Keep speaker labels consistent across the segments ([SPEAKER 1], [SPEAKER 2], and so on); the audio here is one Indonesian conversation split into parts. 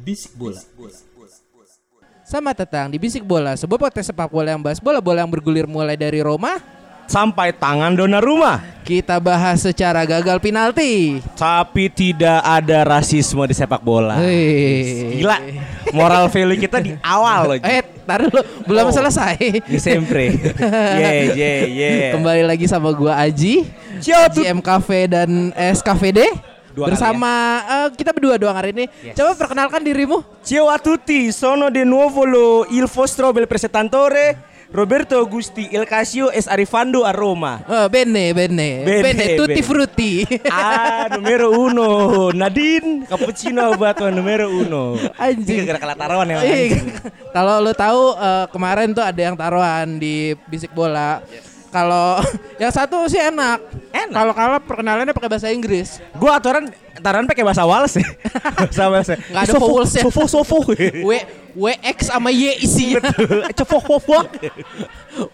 [SPEAKER 1] Bisik bola.
[SPEAKER 2] Selamat datang di Bisik Bola, sebuah podcast sepak bola yang bahas bola-bola yang bergulir mulai dari Roma.
[SPEAKER 3] sampai tangan Donnarumma.
[SPEAKER 2] Kita bahas secara gagal penalti.
[SPEAKER 3] Tapi tidak ada rasisme di sepak bola.
[SPEAKER 2] Hei.
[SPEAKER 3] Gila, moral value kita di awal loh.
[SPEAKER 2] Eh, taruh dulu, belum
[SPEAKER 3] Oh.
[SPEAKER 2] selesai.
[SPEAKER 3] Di sempre. Ye ye ye.
[SPEAKER 2] Kembali lagi sama gua Aji,
[SPEAKER 3] Ciao.
[SPEAKER 2] GM Cafe dan SKVD.
[SPEAKER 3] Dua kali
[SPEAKER 2] bersama eh, kita berdua doang hari ini.
[SPEAKER 3] Yes.
[SPEAKER 2] Coba perkenalkan dirimu.
[SPEAKER 3] Ciao a tutti, sono di nuovo lo il vostro bel presentatore Roberto Augusti Il Casio es arrivando a Roma.
[SPEAKER 2] Oh, bene, bene,
[SPEAKER 3] Bene,
[SPEAKER 2] bene, tutti
[SPEAKER 3] bene.
[SPEAKER 2] frutti.
[SPEAKER 3] Ah, numero uno. Nadine, cappuccino buat numero uno.
[SPEAKER 2] Anjing.
[SPEAKER 3] Ini gara-gara taruhan ya.
[SPEAKER 2] Iya.
[SPEAKER 3] anjing.
[SPEAKER 2] Kalau lo tahu eh, kemarin tuh ada yang taruhan di bisik bola. Kalau yang satu sih enak.
[SPEAKER 3] Enak.
[SPEAKER 2] Kalau kalah perkenalannya pakai bahasa Inggris.
[SPEAKER 3] Gua aturan taruhan pakai bahasa Wales ya. bahasa Wales. ya.
[SPEAKER 2] Nggak ada
[SPEAKER 3] Sofo,
[SPEAKER 2] vowelsnya.
[SPEAKER 3] Sofo sofo.
[SPEAKER 2] W WX sama Y isinya.
[SPEAKER 3] Cofok cofok.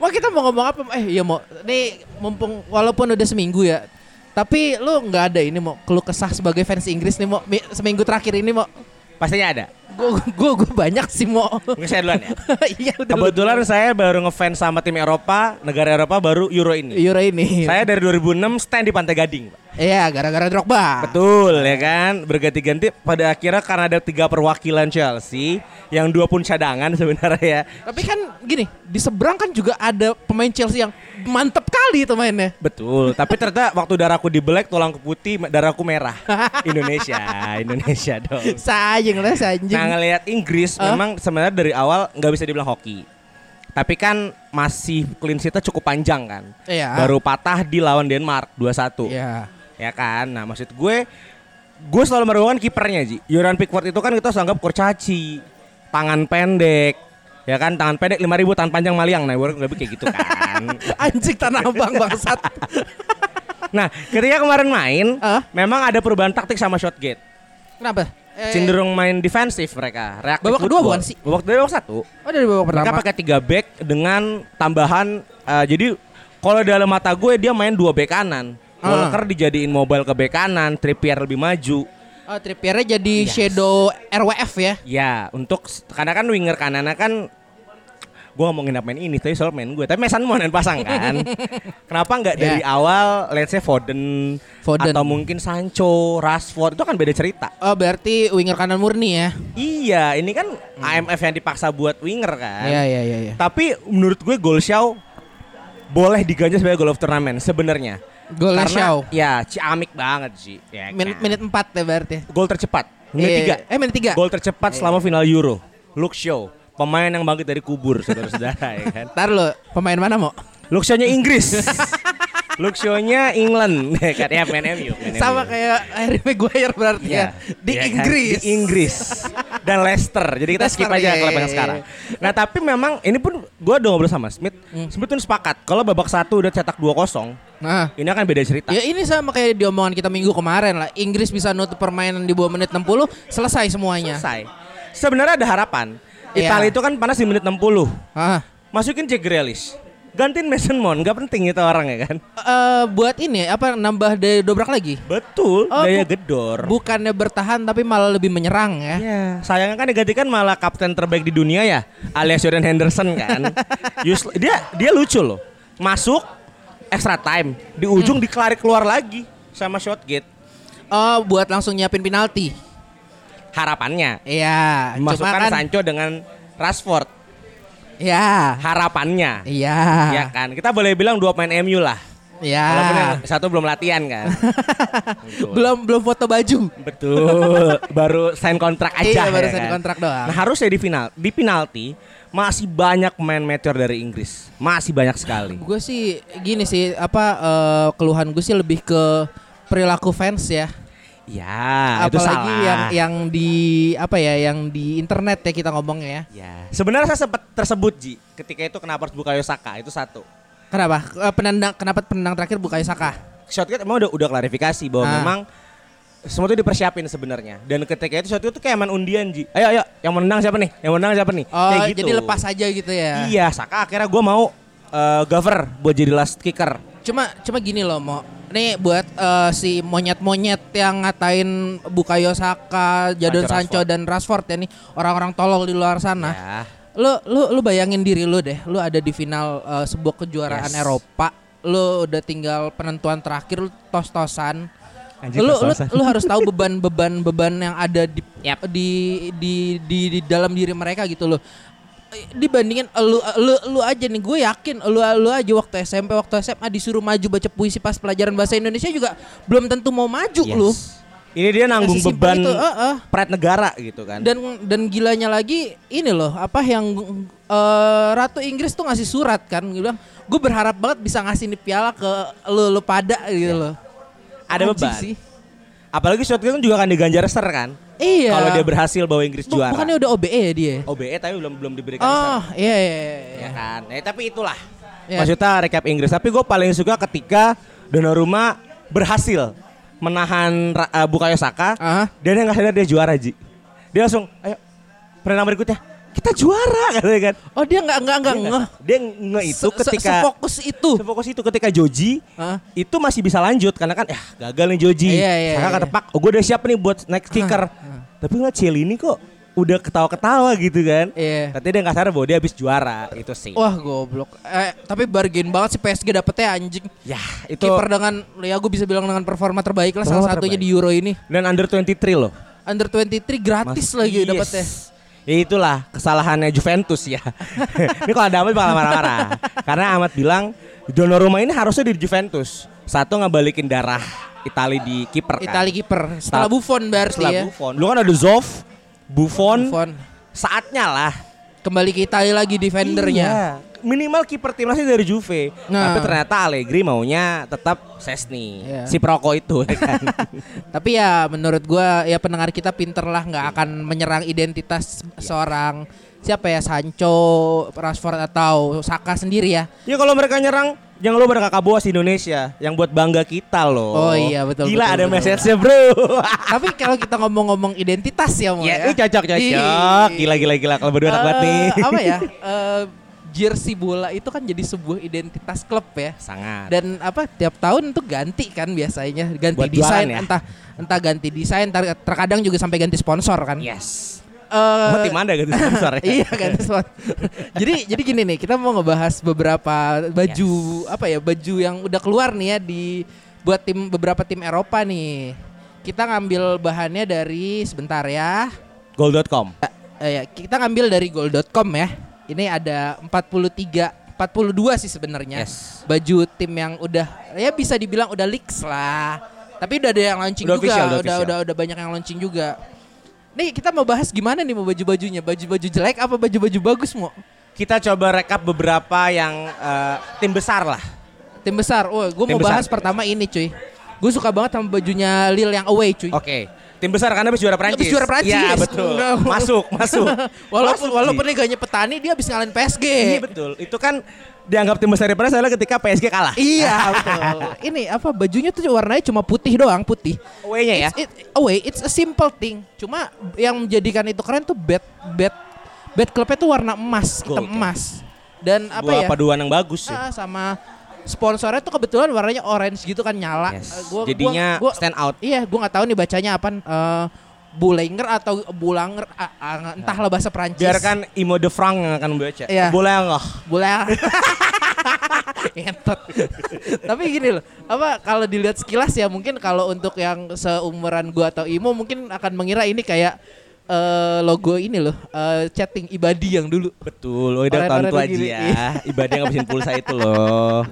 [SPEAKER 2] Mau kita mau ngomong apa? Eh, iya mau. Nih mumpung walaupun udah seminggu ya. Tapi lu nggak ada ini mau keluh kesah sebagai fans Inggris nih mau Mi- seminggu terakhir ini mau.
[SPEAKER 3] Pastinya ada.
[SPEAKER 2] Gue gue gue banyak sih mau.
[SPEAKER 3] Mungkin saya duluan ya.
[SPEAKER 2] Iya udah.
[SPEAKER 3] Kebetulan saya baru ngefans sama tim Eropa, negara Eropa baru Euro ini.
[SPEAKER 2] Euro ini.
[SPEAKER 3] Saya dari 2006 stand di Pantai Gading, Pak.
[SPEAKER 2] Iya, gara-gara Drogba.
[SPEAKER 3] Betul ya kan, berganti-ganti pada akhirnya karena ada tiga perwakilan Chelsea, yang dua pun cadangan sebenarnya ya.
[SPEAKER 2] Tapi kan gini, di seberang kan juga ada pemain Chelsea yang mantep kali itu mainnya.
[SPEAKER 3] Betul, tapi ternyata waktu darahku di black, tulangku putih, darahku merah. Indonesia, Indonesia dong.
[SPEAKER 2] Sayang lah anjing.
[SPEAKER 3] Nah ngelihat Inggris
[SPEAKER 2] Hah?
[SPEAKER 3] memang sebenarnya dari awal nggak bisa dibilang hoki. Tapi kan masih clean sheet-nya cukup panjang kan.
[SPEAKER 2] Iya.
[SPEAKER 3] Baru patah di lawan Denmark 2-1.
[SPEAKER 2] Iya.
[SPEAKER 3] Ya kan. Nah, maksud gue gue selalu meragukan kipernya, Ji. Yoran Pickford itu kan kita harus anggap kurcaci. Tangan pendek. Ya kan, tangan pendek 5000 tangan panjang maliang. Nah, gue lebih kayak gitu kan.
[SPEAKER 2] Anjing tanah abang bangsat.
[SPEAKER 3] nah, ketika kemarin main,
[SPEAKER 2] Hah?
[SPEAKER 3] memang ada perubahan taktik sama shot gate.
[SPEAKER 2] Kenapa? Eh,
[SPEAKER 3] Cenderung main defensif mereka. Reaktif
[SPEAKER 2] Babak kedua bukan sih?
[SPEAKER 3] Babak kedua babak satu.
[SPEAKER 2] Oh dari babak
[SPEAKER 3] Mereka
[SPEAKER 2] pertama.
[SPEAKER 3] pakai tiga back dengan tambahan eh, jadi kalau dalam mata gue dia main dua back kanan. Walker dijadiin mobile ke back kanan, Trippier lebih maju.
[SPEAKER 2] Oh, Trippiernya jadi
[SPEAKER 3] Yes.
[SPEAKER 2] shadow RWF ya.
[SPEAKER 3] Ya, untuk karena kan winger kanannya kan gue ngomongin apa main ini tapi soal main gue tapi Mason Mount yang pasang kan kenapa nggak dari
[SPEAKER 2] Ya.
[SPEAKER 3] awal let's say Foden,
[SPEAKER 2] Foden.
[SPEAKER 3] atau mungkin Sancho, Rashford itu kan beda cerita
[SPEAKER 2] Oh berarti winger kanan murni ya.
[SPEAKER 3] iya ini kan AMF yang dipaksa buat winger kan
[SPEAKER 2] Iya iya iya. iya.
[SPEAKER 3] Tapi menurut gue gol Shaw boleh diganjar sebagai goal of turnamen sebenarnya. Karena
[SPEAKER 2] Shaw.
[SPEAKER 3] ya ciamik banget sih. Ya kan?
[SPEAKER 2] menit 4 ya berarti.
[SPEAKER 3] Gol tercepat. Menit
[SPEAKER 2] Iya,
[SPEAKER 3] tiga.
[SPEAKER 2] iya. Eh menit 3.
[SPEAKER 3] Gol tercepat selama final Euro. Luke Shaw. Pemain yang bangkit dari kubur saudara-saudara ya kan.
[SPEAKER 2] Ntar lo pemain mana mau?
[SPEAKER 3] Shaw-nya Inggris. Shaw-nya England ya kan ya main MU. main
[SPEAKER 2] Sama kayak Harry Maguire berarti
[SPEAKER 3] Iya.
[SPEAKER 2] ya. Di
[SPEAKER 3] Iya kan?
[SPEAKER 2] Inggris.
[SPEAKER 3] Di Inggris dan Leicester. Jadi kita skip aja
[SPEAKER 2] iya,
[SPEAKER 3] kalau
[SPEAKER 2] iya,
[SPEAKER 3] sekarang.
[SPEAKER 2] iya.
[SPEAKER 3] Nah, tapi memang ini pun gua udah ngobrol sama Smith.
[SPEAKER 2] Hmm.
[SPEAKER 3] Smith pun sepakat kalau babak satu udah cetak 2-0,
[SPEAKER 2] Nah.
[SPEAKER 3] ini akan beda cerita.
[SPEAKER 2] Ya ini sama kayak di omongan kita minggu kemarin lah. Inggris bisa nutup permainan di bawah menit 60, selesai semuanya.
[SPEAKER 3] Selesai. Sebenarnya ada harapan.
[SPEAKER 2] Iya.
[SPEAKER 3] Italia itu kan panas di menit 60.
[SPEAKER 2] Ah.
[SPEAKER 3] Masukin Jack Grealish. Gantiin Mason Mount, nggak penting itu orang ya kan?
[SPEAKER 2] Eh, buat ini apa nambah daya dobrak lagi?
[SPEAKER 3] Betul,
[SPEAKER 2] Oh,
[SPEAKER 3] daya
[SPEAKER 2] bu-
[SPEAKER 3] gedor.
[SPEAKER 2] Bukannya bertahan tapi malah lebih menyerang ya.
[SPEAKER 3] Ya, sayangnya kan digantikan malah kapten terbaik di dunia ya, alias Jordan Henderson kan. Dia dia lucu loh. Masuk extra time, di ujung dikelari keluar lagi sama shot gate.
[SPEAKER 2] Oh, buat langsung nyiapin penalti.
[SPEAKER 3] Harapannya
[SPEAKER 2] Iya,
[SPEAKER 3] masukkan
[SPEAKER 2] kan
[SPEAKER 3] Sancho dengan Rashford.
[SPEAKER 2] Iya.
[SPEAKER 3] Harapannya.
[SPEAKER 2] Iya.
[SPEAKER 3] Ya kan, kita boleh bilang dua pemain MU lah.
[SPEAKER 2] Ya.
[SPEAKER 3] Walaupun yang satu belum latihan kan.
[SPEAKER 2] Belum belum foto baju.
[SPEAKER 3] Betul. Baru sign kontrak aja.
[SPEAKER 2] Iya, baru
[SPEAKER 3] ya
[SPEAKER 2] sign
[SPEAKER 3] kan?
[SPEAKER 2] kontrak doang.
[SPEAKER 3] Nah, harusnya di final, di penalti masih banyak main meteor dari Inggris. Masih banyak sekali.
[SPEAKER 2] Gue sih gini sih apa eh, keluhan gue sih lebih ke perilaku fans ya.
[SPEAKER 3] Ya, itu
[SPEAKER 2] Apalagi
[SPEAKER 3] salah.
[SPEAKER 2] yang yang di apa ya yang di internet ya kita ngomongnya ya.
[SPEAKER 3] Ya. Sebenarnya saya sempat tersebut Ji, ketika itu kenapa harus Bukayo Saka itu satu.
[SPEAKER 2] Kenapa? Eh, penendang kenapa penendang terakhir Bukayo Saka?
[SPEAKER 3] Shotcut emang udah udah klarifikasi bahwa
[SPEAKER 2] Ah.
[SPEAKER 3] memang semua itu dipersiapin sebenarnya. Dan ketika itu shotcut itu kayak main undian Ji. Ayo ayo, yang menang siapa nih? Yang menang siapa nih?
[SPEAKER 2] Oh,
[SPEAKER 3] Kayak gitu.
[SPEAKER 2] jadi lepas aja gitu ya.
[SPEAKER 3] Iya, Saka akhirnya gue mau eh, cover buat jadi last kicker.
[SPEAKER 2] Cuma cuma gini loh, Mo. Nih buat eh, si monyet-monyet yang ngatain Bukayo Saka, Jadon
[SPEAKER 3] Sancho,
[SPEAKER 2] Sancho dan Rashford ya nih orang-orang tolol di luar sana.
[SPEAKER 3] Ya.
[SPEAKER 2] Lu lu lu bayangin diri lu deh, lu ada di final eh, sebuah kejuaraan
[SPEAKER 3] Yes.
[SPEAKER 2] Eropa, lu udah tinggal penentuan terakhir lu tos-tosan.
[SPEAKER 3] Anjir,
[SPEAKER 2] lu, lu lu harus tahu beban-beban beban yang ada di,
[SPEAKER 3] Yap.
[SPEAKER 2] di, di di di dalam diri mereka gitu loh. Dibandingin lu lu lu aja nih, gue yakin lu lu aja waktu SMP waktu SMA disuruh maju baca puisi pas pelajaran bahasa Indonesia juga belum tentu mau maju
[SPEAKER 3] Yes.
[SPEAKER 2] lu.
[SPEAKER 3] Ini dia nanggung
[SPEAKER 2] Sesimpel
[SPEAKER 3] beban
[SPEAKER 2] itu, eh, eh.
[SPEAKER 3] pride negara gitu kan.
[SPEAKER 2] Dan dan gilanya lagi ini loh, apa yang eh, Ratu Inggris tuh ngasih surat kan, bilang, gue berharap banget bisa ngasih nih piala ke lu lu pada gitu loh.
[SPEAKER 3] ada
[SPEAKER 2] Anjing
[SPEAKER 3] beban.
[SPEAKER 2] sih.
[SPEAKER 3] Apalagi shotgun juga kan diganjar ser kan.
[SPEAKER 2] Iya.
[SPEAKER 3] Kalau dia berhasil bawa Inggris juara.
[SPEAKER 2] Bukannya udah OBE ya dia?
[SPEAKER 3] OBE tapi belum belum diberikan
[SPEAKER 2] Oh,
[SPEAKER 3] ser.
[SPEAKER 2] iya iya iya.
[SPEAKER 3] Ya kan. Eh, tapi itulah.
[SPEAKER 2] Iya.
[SPEAKER 3] Maksudnya recap Inggris. Tapi gue paling suka ketika Donnarumma berhasil menahan eh, Bukayo Saka
[SPEAKER 2] Ah.
[SPEAKER 3] dan yang nggak sadar dia juara Ji. Dia langsung, ayo pertandingan berikutnya kita juara katanya kan.
[SPEAKER 2] Oh dia nggak nggak nggak
[SPEAKER 3] nggak- Dia nge itu
[SPEAKER 2] Se- se-
[SPEAKER 3] ketika
[SPEAKER 2] sefokus itu.
[SPEAKER 3] sefokus itu ketika Joji
[SPEAKER 2] Hah?
[SPEAKER 3] itu masih bisa lanjut karena kan ya gagal nih Joji.
[SPEAKER 2] Iya, iya,
[SPEAKER 3] Saka
[SPEAKER 2] iya.
[SPEAKER 3] ketepak, oh gue udah siap nih buat next kicker. Tapi nggak ini kok udah ketawa-ketawa gitu kan.
[SPEAKER 2] Iya.
[SPEAKER 3] Tapi dia nggak sadar bahwa dia habis juara itu sih.
[SPEAKER 2] Wah goblok. Eh, tapi bargain banget sih PSG dapetnya anjing.
[SPEAKER 3] Ya itu
[SPEAKER 2] Kiper dengan ya gue bisa bilang dengan performa terbaik lah salah
[SPEAKER 3] Performa
[SPEAKER 2] satunya
[SPEAKER 3] terbaik.
[SPEAKER 2] di Euro ini.
[SPEAKER 3] dan under 23 loh.
[SPEAKER 2] Under 23 gratis
[SPEAKER 3] Mas-
[SPEAKER 2] lagi
[SPEAKER 3] yes.
[SPEAKER 2] dapetnya.
[SPEAKER 3] Ya itulah kesalahannya Juventus ya. ini kalau ada Ahmad bakal marah-marah. Karena Ahmad bilang Donnarumma ini harusnya di Juventus. Satu ngabalikin darah Itali di kiper kan.
[SPEAKER 2] Itali kiper setelah Buffon berarti
[SPEAKER 3] Setelah
[SPEAKER 2] ya.
[SPEAKER 3] Buffon. Lu kan ada Zoff, Buffon,
[SPEAKER 2] Buffon.
[SPEAKER 3] saatnya lah.
[SPEAKER 2] Kembali ke Itali lagi defendernya.
[SPEAKER 3] Iya. Minimal kiper timnasnya dari Juve.
[SPEAKER 2] Nah.
[SPEAKER 3] Tapi ternyata Allegri maunya tetap Sesni.
[SPEAKER 2] Iya.
[SPEAKER 3] Si Proko itu ya kan.
[SPEAKER 2] Tapi ya menurut gua ya pendengar kita pinter lah nggak akan menyerang identitas seorang siapa ya Sancho, Rashford atau Saka sendiri ya.
[SPEAKER 3] ya kalau mereka nyerang Jangan lupa ada kakak bos di Indonesia yang buat bangga kita loh.
[SPEAKER 2] Oh iya, betul,
[SPEAKER 3] Gila
[SPEAKER 2] betul,
[SPEAKER 3] ada message-nya bro.
[SPEAKER 2] Tapi kalau kita ngomong-ngomong identitas ya, Mo
[SPEAKER 3] ya,
[SPEAKER 2] ya.
[SPEAKER 3] itu cocok cocok. Gila gila gila kalau berdua enak banget nih.
[SPEAKER 2] Eh, apa ya? eh, jersey bola itu kan jadi sebuah identitas klub ya.
[SPEAKER 3] Sangat.
[SPEAKER 2] Dan apa tiap tahun tuh ganti kan biasanya ganti
[SPEAKER 3] Buat
[SPEAKER 2] desain
[SPEAKER 3] ya?
[SPEAKER 2] entah entah ganti desain ter- terkadang juga sampai ganti sponsor kan.
[SPEAKER 3] yes.
[SPEAKER 2] Eh,
[SPEAKER 3] Oh, tim Anda gitu sponsor ya?
[SPEAKER 2] iya ganti sponsor. jadi jadi gini nih kita mau ngebahas beberapa baju apa ya baju yang udah keluar nih ya di buat tim beberapa tim Eropa nih. Kita ngambil bahannya dari sebentar ya.
[SPEAKER 3] Goal.com.
[SPEAKER 2] Eh, ya, kita ngambil dari goal.com ya. Ini ada 43 42 sih sebenarnya.
[SPEAKER 3] Yes.
[SPEAKER 2] Baju tim yang udah ya bisa dibilang udah leaks lah. Tapi udah ada yang launching
[SPEAKER 3] Udah
[SPEAKER 2] juga,
[SPEAKER 3] official, udah
[SPEAKER 2] udah,
[SPEAKER 3] official.
[SPEAKER 2] udah udah banyak yang launching juga. Nih kita mau bahas gimana nih mau baju-bajunya? Baju-baju jelek apa baju-baju bagus mau?
[SPEAKER 3] Kita coba rekap beberapa yang eh, tim besar lah.
[SPEAKER 2] Tim besar. Wah, gue mau
[SPEAKER 3] besar.
[SPEAKER 2] bahas pertama ini cuy. Gue suka banget sama bajunya Lille yang away cuy.
[SPEAKER 3] Oke. Tim besar karena habis juara Prancis.
[SPEAKER 2] Habis juara Prancis.
[SPEAKER 3] Iya betul. Masuk, masuk.
[SPEAKER 2] walaupun
[SPEAKER 3] Masuk,
[SPEAKER 2] walaupun liganya petani dia habis ngalahin PSG.
[SPEAKER 3] Iya betul. Itu kan dianggap tim besar daripada adalah ketika PSG kalah.
[SPEAKER 2] Iya betul. Ini apa bajunya tuh warnanya cuma putih doang putih.
[SPEAKER 3] Away-nya ya.
[SPEAKER 2] It's, it, away, it's a simple thing. Cuma yang menjadikan itu keren tuh bed bed bed klubnya tuh warna emas, hitam
[SPEAKER 3] Gold, ya.
[SPEAKER 2] emas. Dan apa
[SPEAKER 3] Dua
[SPEAKER 2] ya?
[SPEAKER 3] paduan yang bagus sih.
[SPEAKER 2] ah, sama sponsornya tuh kebetulan warnanya orange gitu kan nyala.
[SPEAKER 3] Yes.
[SPEAKER 2] Eh, gua-
[SPEAKER 3] Jadinya
[SPEAKER 2] gua- gua-
[SPEAKER 3] stand out.
[SPEAKER 2] Iya, gua nggak tahu nih bacanya apa. eh Bulanger atau Bulanger, ah, ah, entahlah bahasa Prancis.
[SPEAKER 3] Biarkan Imo de Frank yang akan membaca.
[SPEAKER 2] Iya.
[SPEAKER 3] Boleh.
[SPEAKER 2] Entot. Tapi gini loh, apa kalau dilihat sekilas ya mungkin kalau untuk yang seumuran gua atau Imo mungkin akan mengira ini kayak eh, logo ini loh, eh, chatting ibadi yang dulu.
[SPEAKER 3] Betul, oh udah tahun tua. Ji ya. Ibadah ngabisin pulsa itu loh.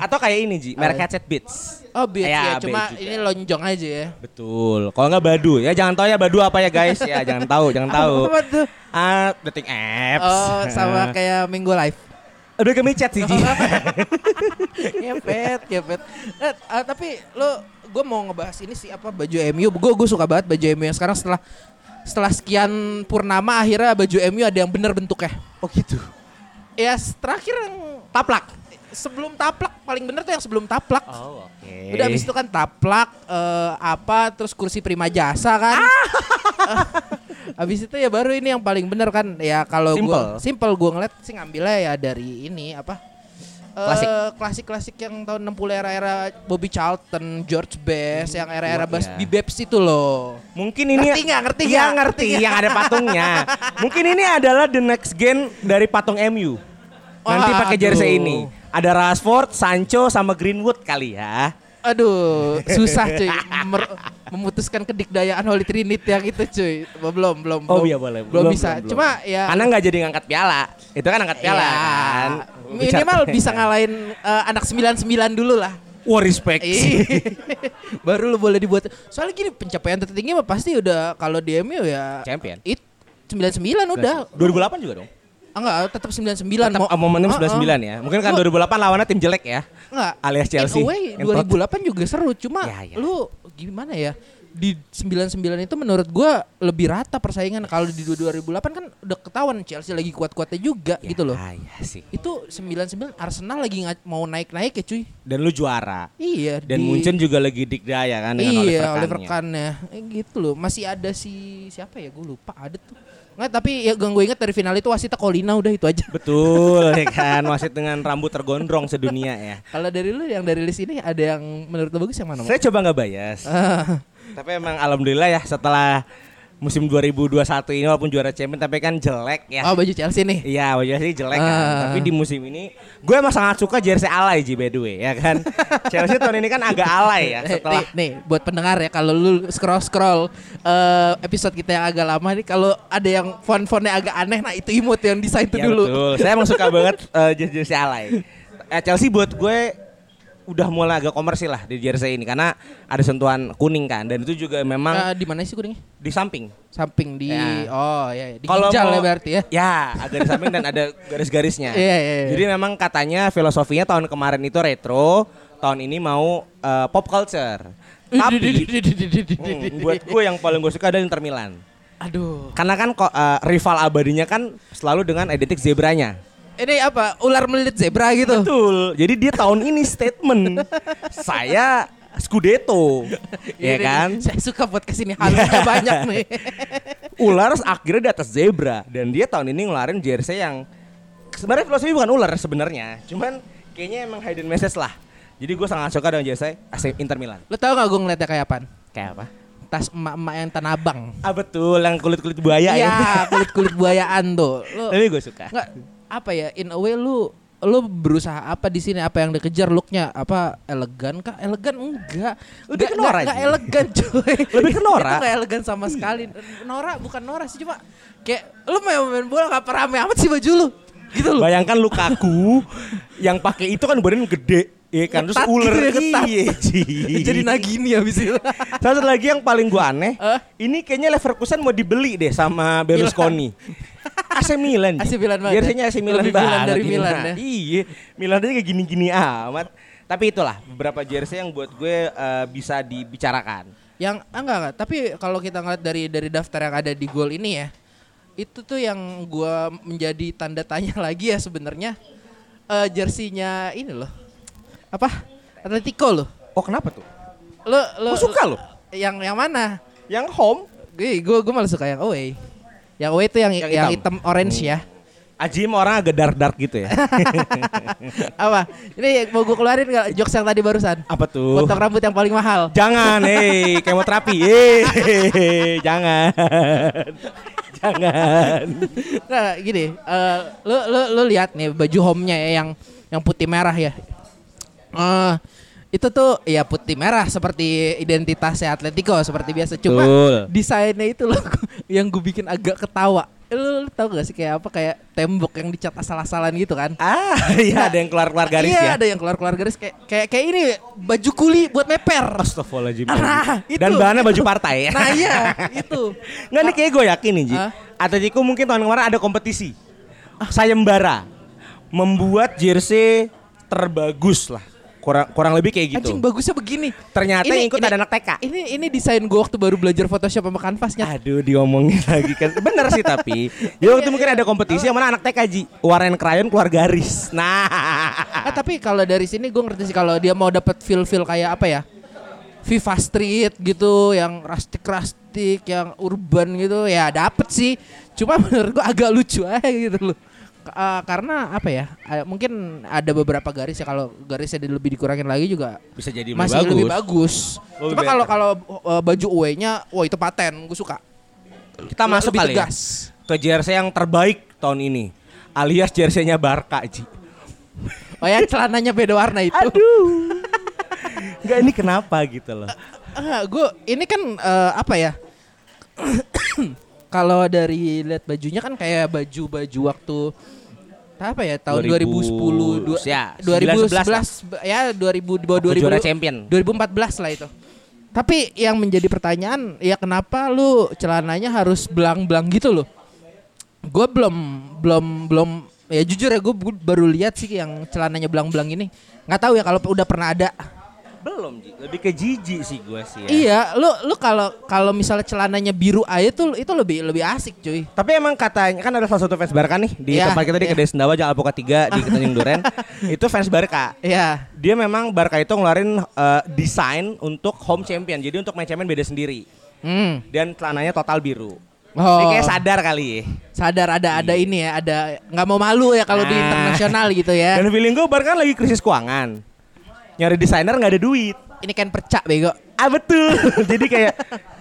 [SPEAKER 3] Atau kayak ini Ji, merek headset Beats.
[SPEAKER 2] Oh, beats
[SPEAKER 3] Ya,
[SPEAKER 2] ya, cuma
[SPEAKER 3] juga.
[SPEAKER 2] ini lonjong aja ya.
[SPEAKER 3] Betul. Kalau nggak Badu ya jangan tahu ya Badu apa ya guys ya jangan tahu jangan tahu.
[SPEAKER 2] Apa tuh?
[SPEAKER 3] Ah, dating apps.
[SPEAKER 2] Oh, sama kayak Minggu Live.
[SPEAKER 3] Udah ke micet sih Ji.
[SPEAKER 2] Ngepet, ngepet. Eh, ah, tapi lo gue mau ngebahas ini sih apa baju MU. Gue gue suka banget baju MU yang sekarang setelah setelah sekian purnama akhirnya baju MU ada yang bener bentuknya.
[SPEAKER 3] oh gitu.
[SPEAKER 2] Ya terakhir yang taplak. Sebelum taplak paling bener tuh yang sebelum taplak.
[SPEAKER 3] Oh, oke.
[SPEAKER 2] Udah abis itu kan taplak eh, apa terus kursi prima jasa kan. abis itu ya baru ini yang paling bener kan ya kalau gue simple gue ngeliat sih ngambilnya ya dari ini apa eh,
[SPEAKER 3] Klasik.
[SPEAKER 2] klasik-klasik yang tahun 60 era-era Bobby Charlton, George Best, yang era-era
[SPEAKER 3] Wah,
[SPEAKER 2] Bass
[SPEAKER 3] iya.
[SPEAKER 2] Bebps itu loh.
[SPEAKER 3] Mungkin ini
[SPEAKER 2] Ngerti nggak? Ngerti
[SPEAKER 3] Iya,
[SPEAKER 2] nggak?
[SPEAKER 3] ngerti
[SPEAKER 2] Ngerti
[SPEAKER 3] yang ada patungnya. Mungkin ini adalah the next gen dari patung MU. Nanti pakai jersey
[SPEAKER 2] aduh.
[SPEAKER 3] ini. Ada Rashford, Sancho sama Greenwood kali ya.
[SPEAKER 2] Aduh, susah cuy Mer- memutuskan kedikdayaan Holy Trinity yang itu cuy. Belum, belum,
[SPEAKER 3] Oh
[SPEAKER 2] belum.
[SPEAKER 3] iya boleh.
[SPEAKER 2] Belum, bisa. Cuma ya
[SPEAKER 3] Karena nggak jadi ngangkat piala. Itu kan angkat piala
[SPEAKER 2] Iya.
[SPEAKER 3] kan.
[SPEAKER 2] Minimal bisa ngalahin eh, anak 99 dulu lah.
[SPEAKER 3] Wah respect.
[SPEAKER 2] Iya. Baru lu boleh dibuat. Soalnya gini pencapaian tertinggi mah pasti udah kalau di MU ya
[SPEAKER 3] Champion.
[SPEAKER 2] it 99 udah.
[SPEAKER 3] 2008 juga dong.
[SPEAKER 2] Ah, enggak, tetap 99
[SPEAKER 3] Tetap
[SPEAKER 2] Mau-
[SPEAKER 3] momentum
[SPEAKER 2] ah.
[SPEAKER 3] 99 ya. Mungkin kan
[SPEAKER 2] Lu-
[SPEAKER 3] 2008 lawannya tim jelek ya.
[SPEAKER 2] Enggak.
[SPEAKER 3] Alias Chelsea.
[SPEAKER 2] In a way
[SPEAKER 3] Entot.
[SPEAKER 2] 2008 juga seru, cuma
[SPEAKER 3] Ya, ya.
[SPEAKER 2] lu gimana ya? Di 99 itu menurut gua lebih rata persaingan. Kalau di 2008 kan udah ketahuan Chelsea lagi kuat-kuatnya juga
[SPEAKER 3] Ya,
[SPEAKER 2] gitu loh.
[SPEAKER 3] Iya sih.
[SPEAKER 2] Itu 99 Arsenal lagi mau naik-naik ya cuy.
[SPEAKER 3] Dan lu juara.
[SPEAKER 2] Iya.
[SPEAKER 3] Dan
[SPEAKER 2] di-
[SPEAKER 3] Munchen juga lagi dikdaya kan dengan
[SPEAKER 2] iya,
[SPEAKER 3] Oliver.
[SPEAKER 2] Kahn ya. Eh, gitu loh. Masih ada si siapa ya? Gue lupa ada tuh. Nggak, tapi ya gue inget dari final itu wasitnya Colina udah itu aja.
[SPEAKER 3] Betul ya kan wasit dengan rambut tergondrong sedunia ya.
[SPEAKER 2] Kalau dari lu yang dari list ini ada yang menurut lu bagus yang mana?
[SPEAKER 3] Saya coba nggak bias. Tapi emang alhamdulillah ya setelah musim 2021 ini walaupun juara champion tapi kan jelek ya.
[SPEAKER 2] oh baju Chelsea nih.
[SPEAKER 3] Iya wajah sih jelek kan.
[SPEAKER 2] Ah.
[SPEAKER 3] Tapi di musim ini gue emang sangat suka jersey alay Ji by the way ya kan. Chelsea tahun ini kan agak alay ya
[SPEAKER 2] Eh,
[SPEAKER 3] setelah
[SPEAKER 2] nih, nih, buat pendengar ya kalau lu scroll scroll episode kita yang agak lama nih kalau ada yang font-fontnya agak aneh nah itu imut yang desain itu
[SPEAKER 3] Ya,
[SPEAKER 2] dulu.
[SPEAKER 3] betul. Saya emang suka banget eh, jersey-jersey alay. Eh, Chelsea buat gue udah mulai agak komersil lah di jersey ini karena ada sentuhan kuning kan dan itu juga memang
[SPEAKER 2] Eh, di mana sih kuningnya?
[SPEAKER 3] di samping.
[SPEAKER 2] Samping di
[SPEAKER 3] Ya.
[SPEAKER 2] oh ya, di
[SPEAKER 3] Kalau
[SPEAKER 2] ginjal
[SPEAKER 3] mau-
[SPEAKER 2] ya berarti ya.
[SPEAKER 3] Ya, agak di samping dan ada garis-garisnya.
[SPEAKER 2] Iya, iya, iya.
[SPEAKER 3] Jadi memang katanya filosofinya tahun kemarin itu retro, tahun ini mau eh, pop culture. Tapi hmm, buat gue yang paling gue suka adalah Inter Milan.
[SPEAKER 2] Aduh.
[SPEAKER 3] Karena kan kok eh, rival abadinya kan selalu dengan identik zebranya.
[SPEAKER 2] Ini apa? Ular melilit zebra gitu.
[SPEAKER 3] Betul. Jadi dia tahun ini statement saya Scudetto, ya kan?
[SPEAKER 2] Saya suka podcast ini halusnya banyak nih.
[SPEAKER 3] Ular akhirnya di atas zebra dan dia tahun ini ngeluarin jersey yang sebenarnya filosofi bukan ular sebenarnya, cuman kayaknya emang hidden message lah. Jadi gue sangat suka dengan jersey AC Inter Milan.
[SPEAKER 2] Lo tau gak gue ngeliatnya kayak apaan?
[SPEAKER 3] Kayak apa?
[SPEAKER 2] Tas emak-emak yang tanah abang.
[SPEAKER 3] Ah betul, yang kulit kulit buaya
[SPEAKER 2] Iya,
[SPEAKER 3] ya.
[SPEAKER 2] kulit-kulit buayaan tuh. Lo
[SPEAKER 3] Tapi gue suka.
[SPEAKER 2] nggak apa ya? In a way lu lu berusaha apa di sini? Apa yang dikejar looknya? Apa elegan kah? Elegan enggak.
[SPEAKER 3] Lebih ke Nora,
[SPEAKER 2] nggak- nggak
[SPEAKER 3] Ji.
[SPEAKER 2] elegan cuy.
[SPEAKER 3] Lebih ke Nora.
[SPEAKER 2] Itu nggak elegan sama sekali. Nora bukan Nora sih cuma kayak lu main main bola nggak pernah rame amat sih baju lu. Gitu loh.
[SPEAKER 3] Bayangkan Lukaku yang pakai itu kan badan gede, ya kan terus ular
[SPEAKER 2] gitu ya,
[SPEAKER 3] iya, Ji.
[SPEAKER 2] Jadi Nagini habis itu.
[SPEAKER 3] Satu lagi yang paling gua aneh,
[SPEAKER 2] Eh?
[SPEAKER 3] ini kayaknya Leverkusen mau dibeli deh sama Berlusconi. AC Milan.
[SPEAKER 2] AC Milan banget
[SPEAKER 3] Jersey-nya
[SPEAKER 2] ya?
[SPEAKER 3] AC Milan
[SPEAKER 2] Lebih Milan dari
[SPEAKER 3] ini
[SPEAKER 2] Milan
[SPEAKER 3] mah.
[SPEAKER 2] ya?
[SPEAKER 3] Iya, Milan aja kayak gini-gini amat. Tapi itulah beberapa jersey yang buat gue eh, bisa dibicarakan.
[SPEAKER 2] Yang ah, enggak enggak, tapi kalau kita ngeliat dari dari daftar yang ada di gol ini ya, itu tuh yang gua menjadi tanda tanya lagi ya sebenarnya eh jersinya ini loh. Apa? Atletico loh.
[SPEAKER 3] Oh kenapa tuh?
[SPEAKER 2] Lo lo
[SPEAKER 3] Gua suka loh.
[SPEAKER 2] Yang yang mana?
[SPEAKER 3] Yang home,
[SPEAKER 2] Gue gue gue malah suka yang away. Yang away itu yang
[SPEAKER 3] Yang
[SPEAKER 2] yang,
[SPEAKER 3] hitam.
[SPEAKER 2] hitam. orange ya.
[SPEAKER 3] Ajim orang agak dark-dark gitu ya.
[SPEAKER 2] Apa? Ini mau gue keluarin nggak jokes yang tadi barusan?
[SPEAKER 3] Apa tuh?
[SPEAKER 2] Potong rambut yang paling mahal.
[SPEAKER 3] Jangan, hei, kemoterapi, hei, jangan, jangan.
[SPEAKER 2] Nah, gini, eh lu lu lu lihat nih baju home-nya ya yang yang putih merah ya. Eh itu tuh ya putih merah seperti identitasnya Atletico seperti biasa. Cuma
[SPEAKER 3] Betul.
[SPEAKER 2] desainnya itu loh yang gue bikin agak ketawa. Lu, lu tau gak sih kayak apa kayak tembok yang dicat asal-asalan gitu kan?
[SPEAKER 3] Ah, iya ada yang keluar-keluar garis
[SPEAKER 2] iya,
[SPEAKER 3] ya.
[SPEAKER 2] ada yang keluar-keluar garis kayak kayak kayak ini baju kuli buat meper.
[SPEAKER 3] Astagfirullahaladzim.
[SPEAKER 2] Nah, itu.
[SPEAKER 3] Dan bahannya baju partai ya.
[SPEAKER 2] Nah iya, itu.
[SPEAKER 3] Nggak nih kayak gue yakin nih Ji.
[SPEAKER 2] Hah?
[SPEAKER 3] Atletico mungkin tahun kemarin ada kompetisi. Sayembara. Membuat jersey terbagus lah. Kurang kurang lebih kayak gitu.
[SPEAKER 2] Anjing bagusnya begini.
[SPEAKER 3] Ternyata yang ikut ada anak TK.
[SPEAKER 2] Ini ini desain gue waktu baru belajar Photoshop sama kanvasnya.
[SPEAKER 3] Aduh diomongin lagi kan Bener sih tapi Jadi waktu itu mungkin ada kompetisi yang mana anak TK Ji Warnain krayon keluar garis Nah
[SPEAKER 2] Ah, tapi kalau dari sini gue ngerti sih kalau dia mau dapat feel-feel kayak apa ya? Viva Street gitu, yang rustic-rustic, yang urban gitu, ya dapet sih. Cuma menurut gue agak lucu aja gitu loh. Ah, karena apa ya? ah, mungkin ada beberapa garis ya kalau garisnya di- lebih dikurangin lagi juga
[SPEAKER 3] Bisa jadi lebih
[SPEAKER 2] masih
[SPEAKER 3] bagus.
[SPEAKER 2] lebih bagus.
[SPEAKER 3] Lebih
[SPEAKER 2] Cuma kalau kalau uh, baju away-nya, wah itu paten, gue suka.
[SPEAKER 3] Kita masuk
[SPEAKER 2] lebih
[SPEAKER 3] kali ya
[SPEAKER 2] tegas.
[SPEAKER 3] Ke jersey yang terbaik tahun ini Alias jersey-nya Barca Ji
[SPEAKER 2] Oh ya celananya beda warna itu.
[SPEAKER 3] Aduh Enggak ini kenapa gitu loh
[SPEAKER 2] Ah, gue ini kan eh, apa ya? Kalau dari lihat bajunya kan kayak baju-baju waktu apa ya tahun
[SPEAKER 3] 2000,
[SPEAKER 2] 2010 dua,
[SPEAKER 3] ya,
[SPEAKER 2] 2011 ya 2000 di bawah
[SPEAKER 3] Waktu
[SPEAKER 2] 2000
[SPEAKER 3] juara champion.
[SPEAKER 2] 2014 lah itu. Tapi yang menjadi pertanyaan ya kenapa lu celananya harus belang-belang gitu loh? Gue belum belum belum ya jujur ya gue baru lihat sih yang celananya belang-belang ini. nggak tahu ya kalau udah pernah ada.
[SPEAKER 3] Belum Ji Lebih ke jijik sih gue sih ya
[SPEAKER 2] Iya, lu lu kalau kalau misalnya celananya biru aja tuh itu lebih lebih asik cuy.
[SPEAKER 3] Tapi emang katanya kan ada salah satu fans Barca nih di
[SPEAKER 2] Iya,
[SPEAKER 3] tempat kita di
[SPEAKER 2] iya.
[SPEAKER 3] Kedai Sendawa Jalan Alpukat 3 di Tanjung Duren. itu fans Barca.
[SPEAKER 2] Iya.
[SPEAKER 3] Dia memang Barca itu ngeluarin eh, desain untuk home champion. Jadi untuk main champion beda sendiri.
[SPEAKER 2] Hmm.
[SPEAKER 3] Dan celananya total biru.
[SPEAKER 2] Oh.
[SPEAKER 3] Dia kayak sadar kali ya.
[SPEAKER 2] Sadar ada ada ini ya, ada nggak mau malu ya kalau di
[SPEAKER 3] Ah.
[SPEAKER 2] internasional gitu ya.
[SPEAKER 3] Dan feeling gue Barca kan lagi krisis keuangan. Nyari desainer nggak ada duit.
[SPEAKER 2] Ini kan percak bego.
[SPEAKER 3] Ah betul. Jadi kayak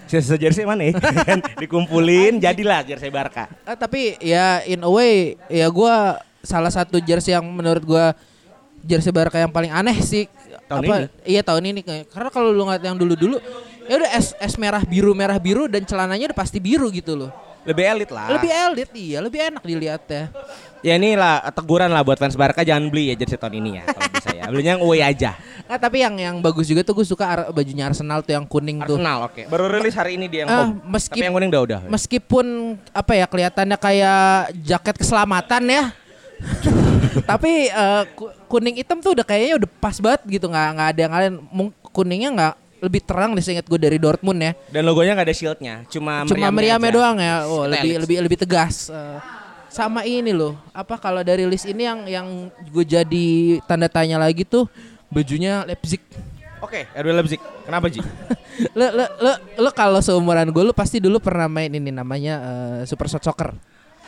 [SPEAKER 3] sisa jersey mana ya? Kan Dikumpulin jadilah jersey Barca.
[SPEAKER 2] Ah, tapi ya in a way ya gua salah satu jersey yang menurut gua jersey Barca yang paling aneh sih.
[SPEAKER 3] Tahun
[SPEAKER 2] apa,
[SPEAKER 3] ini?
[SPEAKER 2] Iya tahun ini. Karena kalau lu ngeliat yang dulu-dulu ya udah es es merah biru merah biru dan celananya udah pasti biru gitu loh.
[SPEAKER 3] Lebih elit lah.
[SPEAKER 2] Lebih elit iya, lebih enak dilihat ya.
[SPEAKER 3] Ya inilah teguran lah buat fans Barca jangan beli ya jersey tahun ini ya kalau bisa ya. Belinya yang away aja.
[SPEAKER 2] Nah, tapi yang yang bagus juga tuh gue suka ar- bajunya Arsenal tuh yang kuning tuh.
[SPEAKER 3] Arsenal oke. Baru rilis hari ini dia yang
[SPEAKER 2] Ah,
[SPEAKER 3] home.
[SPEAKER 2] meski-
[SPEAKER 3] Tapi yang kuning udah udah.
[SPEAKER 2] Meskipun apa ya kelihatannya kayak jaket keselamatan ya. tapi ku- kuning hitam tuh udah kayaknya udah pas banget gitu nggak nggak ada yang lain kuningnya nggak lebih terang deh seingat gue dari Dortmund ya
[SPEAKER 3] Dan logonya nggak ada shieldnya, cuma
[SPEAKER 2] cuma
[SPEAKER 3] meriamnya
[SPEAKER 2] doang ya oh
[SPEAKER 3] Kita
[SPEAKER 2] lebih lebih lebih tegas Eh, sama ini loh apa kalau dari list ini yang yang gue jadi tanda tanya lagi tuh bajunya Leipzig
[SPEAKER 3] Oke, RB Leipzig. Kenapa Ji?
[SPEAKER 2] lo lo lo, lo kalau seumuran gue lo pasti dulu pernah main ini namanya eh, Super Shot Soccer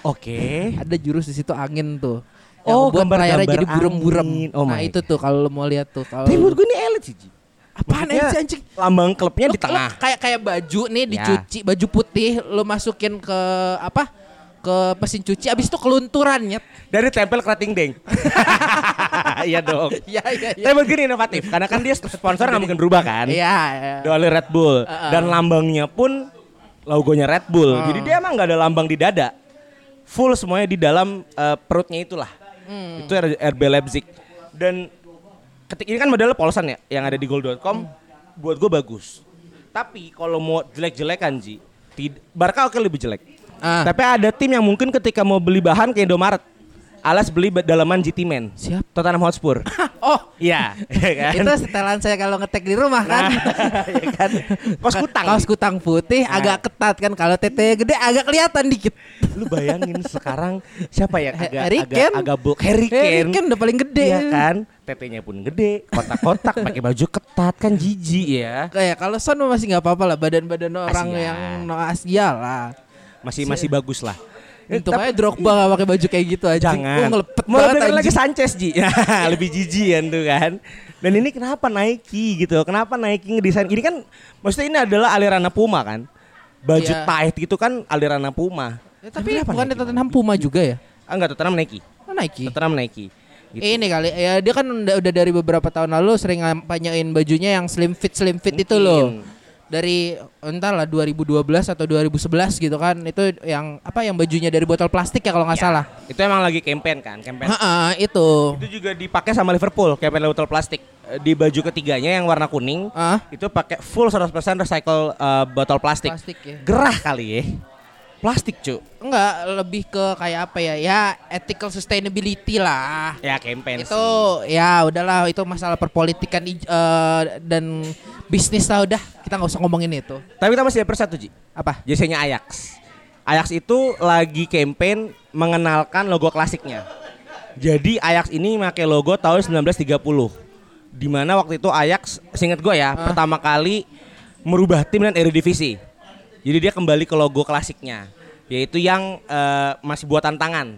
[SPEAKER 3] Oke.
[SPEAKER 2] ada jurus di situ angin tuh
[SPEAKER 3] Oh,
[SPEAKER 2] buat
[SPEAKER 3] gambar-gambar
[SPEAKER 2] layarnya jadi burem-burem.
[SPEAKER 3] Oh
[SPEAKER 2] nah itu tuh kalau lo mau lihat tuh kalau
[SPEAKER 3] Tapi menurut gue ini elit sih Ji.
[SPEAKER 2] apaan sih anjing
[SPEAKER 3] Lambang klubnya
[SPEAKER 2] Lo-
[SPEAKER 3] di tengah.
[SPEAKER 2] lo kayak kayak baju nih
[SPEAKER 3] Ya.
[SPEAKER 2] dicuci baju putih lo masukin ke apa ke mesin cuci abis itu kelunturan nyet
[SPEAKER 3] Dari tempel kerating deng. Iya dong.
[SPEAKER 2] Iya iya iya.
[SPEAKER 3] Tapi begini inovatif, karena kan dia sponsor nggak mungkin berubah kan.
[SPEAKER 2] Iya. iya.
[SPEAKER 3] Dolly Red Bull
[SPEAKER 2] Uh-uh.
[SPEAKER 3] dan lambangnya pun logonya Red Bull.
[SPEAKER 2] Uh.
[SPEAKER 3] Jadi dia emang nggak ada lambang di dada. Full semuanya di dalam eh, perutnya itulah.
[SPEAKER 2] Hmm.
[SPEAKER 3] Itu RB Leipzig. Dan ketika ini kan modelnya Polsan ya yang ada di goal.com buat gue bagus. Tapi kalau mau jelek-jelekan Ji, tid- Barca oke lebih jelek.
[SPEAKER 2] Ah.
[SPEAKER 3] Tapi ada tim yang mungkin ketika mau beli bahan ke Indomaret, alas beli dalaman GT Man.
[SPEAKER 2] Siap.
[SPEAKER 3] Tottenham Hotspur.
[SPEAKER 2] Oh,
[SPEAKER 3] Iya, iya kan?
[SPEAKER 2] itu setelan saya kalau ngetek di rumah kan.
[SPEAKER 3] Iya kan? Kos kutang.
[SPEAKER 2] Kaos kutang putih
[SPEAKER 3] Nah.
[SPEAKER 2] agak ketat kan kalau tete gede agak kelihatan dikit.
[SPEAKER 3] Lu bayangin sekarang siapa ya agak
[SPEAKER 2] Harry
[SPEAKER 3] agak
[SPEAKER 2] Kane.
[SPEAKER 3] agak bulk Harry
[SPEAKER 2] Harry
[SPEAKER 3] Kane.
[SPEAKER 2] Kane udah paling gede.
[SPEAKER 3] Iya kan? Tetenya pun gede, kotak-kotak pakai baju ketat kan jijik ya.
[SPEAKER 2] Kayak kalau Son masih nggak apa-apa lah badan-badan orang
[SPEAKER 3] Asia.
[SPEAKER 2] yang no Asia lah.
[SPEAKER 3] Masih masih bagus lah.
[SPEAKER 2] Untung aja Drogba gak pakai baju kayak gitu aja.
[SPEAKER 3] Jangan.
[SPEAKER 2] Oh, ngelepet
[SPEAKER 3] Mau
[SPEAKER 2] banget
[SPEAKER 3] lagi. Sanchez Ji. lebih jijian tuh kan. Dan ini kenapa Nike gitu? Kenapa Nike ngedesain ini kan maksudnya ini adalah aliran Puma kan. Baju
[SPEAKER 2] Iya.
[SPEAKER 3] tight gitu kan aliran Puma.
[SPEAKER 2] Ya, tapi
[SPEAKER 3] Kenapa
[SPEAKER 2] bukan Tottenham Puma juga ya?
[SPEAKER 3] Ah enggak Tottenham Nike.
[SPEAKER 2] Oh, Nike.
[SPEAKER 3] Tottenham Nike. Gitu.
[SPEAKER 2] Ini kali ya dia kan udah, udah dari beberapa tahun lalu sering ngampanyain bajunya yang slim fit slim fit itu loh. Dari entahlah 2012 atau 2011 gitu kan. Itu yang apa yang bajunya dari botol plastik ya kalau nggak
[SPEAKER 3] Ya,
[SPEAKER 2] salah.
[SPEAKER 3] Itu emang lagi campaign kan, campaign.
[SPEAKER 2] Heeh, itu.
[SPEAKER 3] Itu juga dipakai sama Liverpool, campaign botol plastik. Eh, Di baju ketiganya yang warna kuning,
[SPEAKER 2] Ah,
[SPEAKER 3] itu pakai full 100% recycle eh, botol plastik.
[SPEAKER 2] plastik ya.
[SPEAKER 3] Gerah kali ya. Plastik, cu.
[SPEAKER 2] Enggak, lebih ke kayak apa ya? Ya ethical sustainability lah.
[SPEAKER 3] Ya campaign
[SPEAKER 2] itu
[SPEAKER 3] sih.
[SPEAKER 2] ya udahlah itu masalah perpolitikan eh, dan bisnis lah udah kita nggak usah ngomongin itu.
[SPEAKER 3] Tapi kita masih ada satu, Ji.
[SPEAKER 2] Apa?
[SPEAKER 3] Jersey-nya Ajax. Ajax itu lagi campaign mengenalkan logo klasiknya. Jadi Ajax ini pakai logo tahun 1930. Di mana waktu itu Ajax, seingat gue ya, pertama kali merubah tim dan Eredivisie. Jadi dia kembali ke logo klasiknya, yaitu yang eh, masih buatan tangan.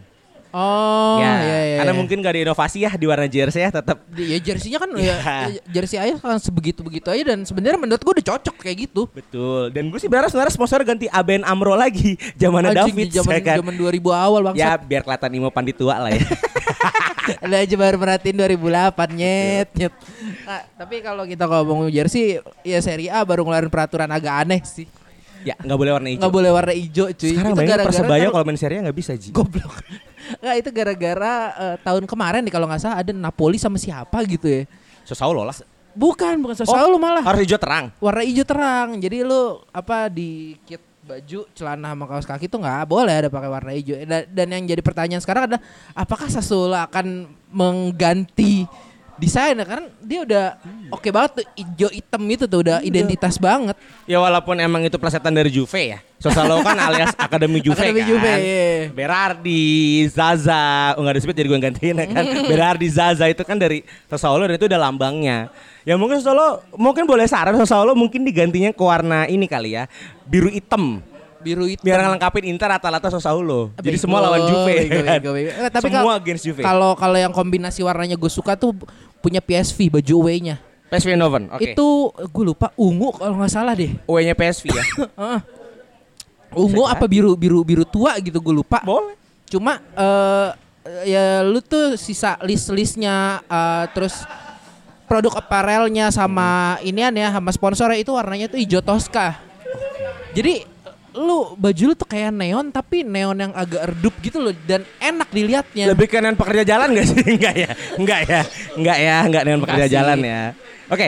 [SPEAKER 2] Oh,
[SPEAKER 3] ya,
[SPEAKER 2] iya, iya.
[SPEAKER 3] karena mungkin gak ada inovasi ya di warna jersey ya tetap.
[SPEAKER 2] Di- ya jersey-nya kan
[SPEAKER 3] Iya.
[SPEAKER 2] ya, jersey ayah kan sebegitu-begitu aja dan sebenarnya menurut gue udah cocok kayak gitu.
[SPEAKER 3] Betul. Dan gue sih berharap sebenarnya sponsor ganti ABN Amro lagi, zamannya
[SPEAKER 2] Anjing,
[SPEAKER 3] David
[SPEAKER 2] zaman
[SPEAKER 3] ya kan.
[SPEAKER 2] zaman 2000 awal bang.
[SPEAKER 3] Ya biar kelihatan Imo Pandit tua lah ya.
[SPEAKER 2] Ada aja baru merhatiin 2008 nyet nyet. Nah, tapi kalau kita ngomong jersey ya Serie A baru ngeluarin peraturan agak aneh sih.
[SPEAKER 3] Ya nggak boleh warna hijau.
[SPEAKER 2] Nggak boleh warna hijau cuy.
[SPEAKER 3] Sekarang
[SPEAKER 2] itu
[SPEAKER 3] bayangin Persebaya kalau main Serie A nggak bisa Ji.
[SPEAKER 2] goblok. Nggak itu gara-gara eh, tahun kemarin nih kalau nggak salah ada Napoli sama siapa gitu ya.
[SPEAKER 3] Sosaulo lah.
[SPEAKER 2] Bukan, bukan
[SPEAKER 3] Oh,
[SPEAKER 2] Sassuolo malah.
[SPEAKER 3] Harus hijau terang.
[SPEAKER 2] Warna hijau terang. Jadi lu apa di kit baju, celana sama kaos kaki tuh nggak boleh ada pakai warna hijau. Dan, dan yang jadi pertanyaan sekarang adalah apakah Sassuolo akan mengganti desain karena dia udah oke banget tuh hijau hitam itu tuh udah identitas banget.
[SPEAKER 3] Ya walaupun emang itu plesetan dari Juve ya. Sosaulo kan alias Akademi Juve
[SPEAKER 2] Akademi
[SPEAKER 3] kan.
[SPEAKER 2] Juve, iya.
[SPEAKER 3] Berardi, Zaza, oh, nggak disebut jadi gue gantiin ya kan. Berardi, Zaza itu kan dari Sosaulo dan itu udah lambangnya. Ya mungkin Sosaulo mungkin boleh saran Sosaulo mungkin digantinya ke warna ini kali ya. Biru hitam.
[SPEAKER 2] Biru hitam.
[SPEAKER 3] Biar ngelengkapin Inter rata-rata Sosaulo. Jadi semua lawan Juve
[SPEAKER 2] bego, bego, bego. Eh, tapi
[SPEAKER 3] semua against Juve.
[SPEAKER 2] Kalau kalau yang kombinasi warnanya gue suka tuh punya PSV baju away-nya.
[SPEAKER 3] PSV Eindhoven, oke.
[SPEAKER 2] Itu gue lupa ungu kalau nggak salah deh.
[SPEAKER 3] Away-nya PSV ya.
[SPEAKER 2] Ungu apa biru biru biru tua gitu gue lupa.
[SPEAKER 3] Boleh.
[SPEAKER 2] Cuma eh ya lu tuh sisa list-listnya eh, terus produk apparelnya sama inian ya sama sponsornya itu warnanya tuh hijau toska. Jadi lu baju lu tuh kayak neon tapi neon yang agak redup gitu loh dan enak dilihatnya.
[SPEAKER 3] Lebih ke neon pekerja jalan gak sih? Enggak ya? Enggak ya? Enggak ya? Enggak neon pekerja
[SPEAKER 2] sih.
[SPEAKER 3] jalan ya. Oke.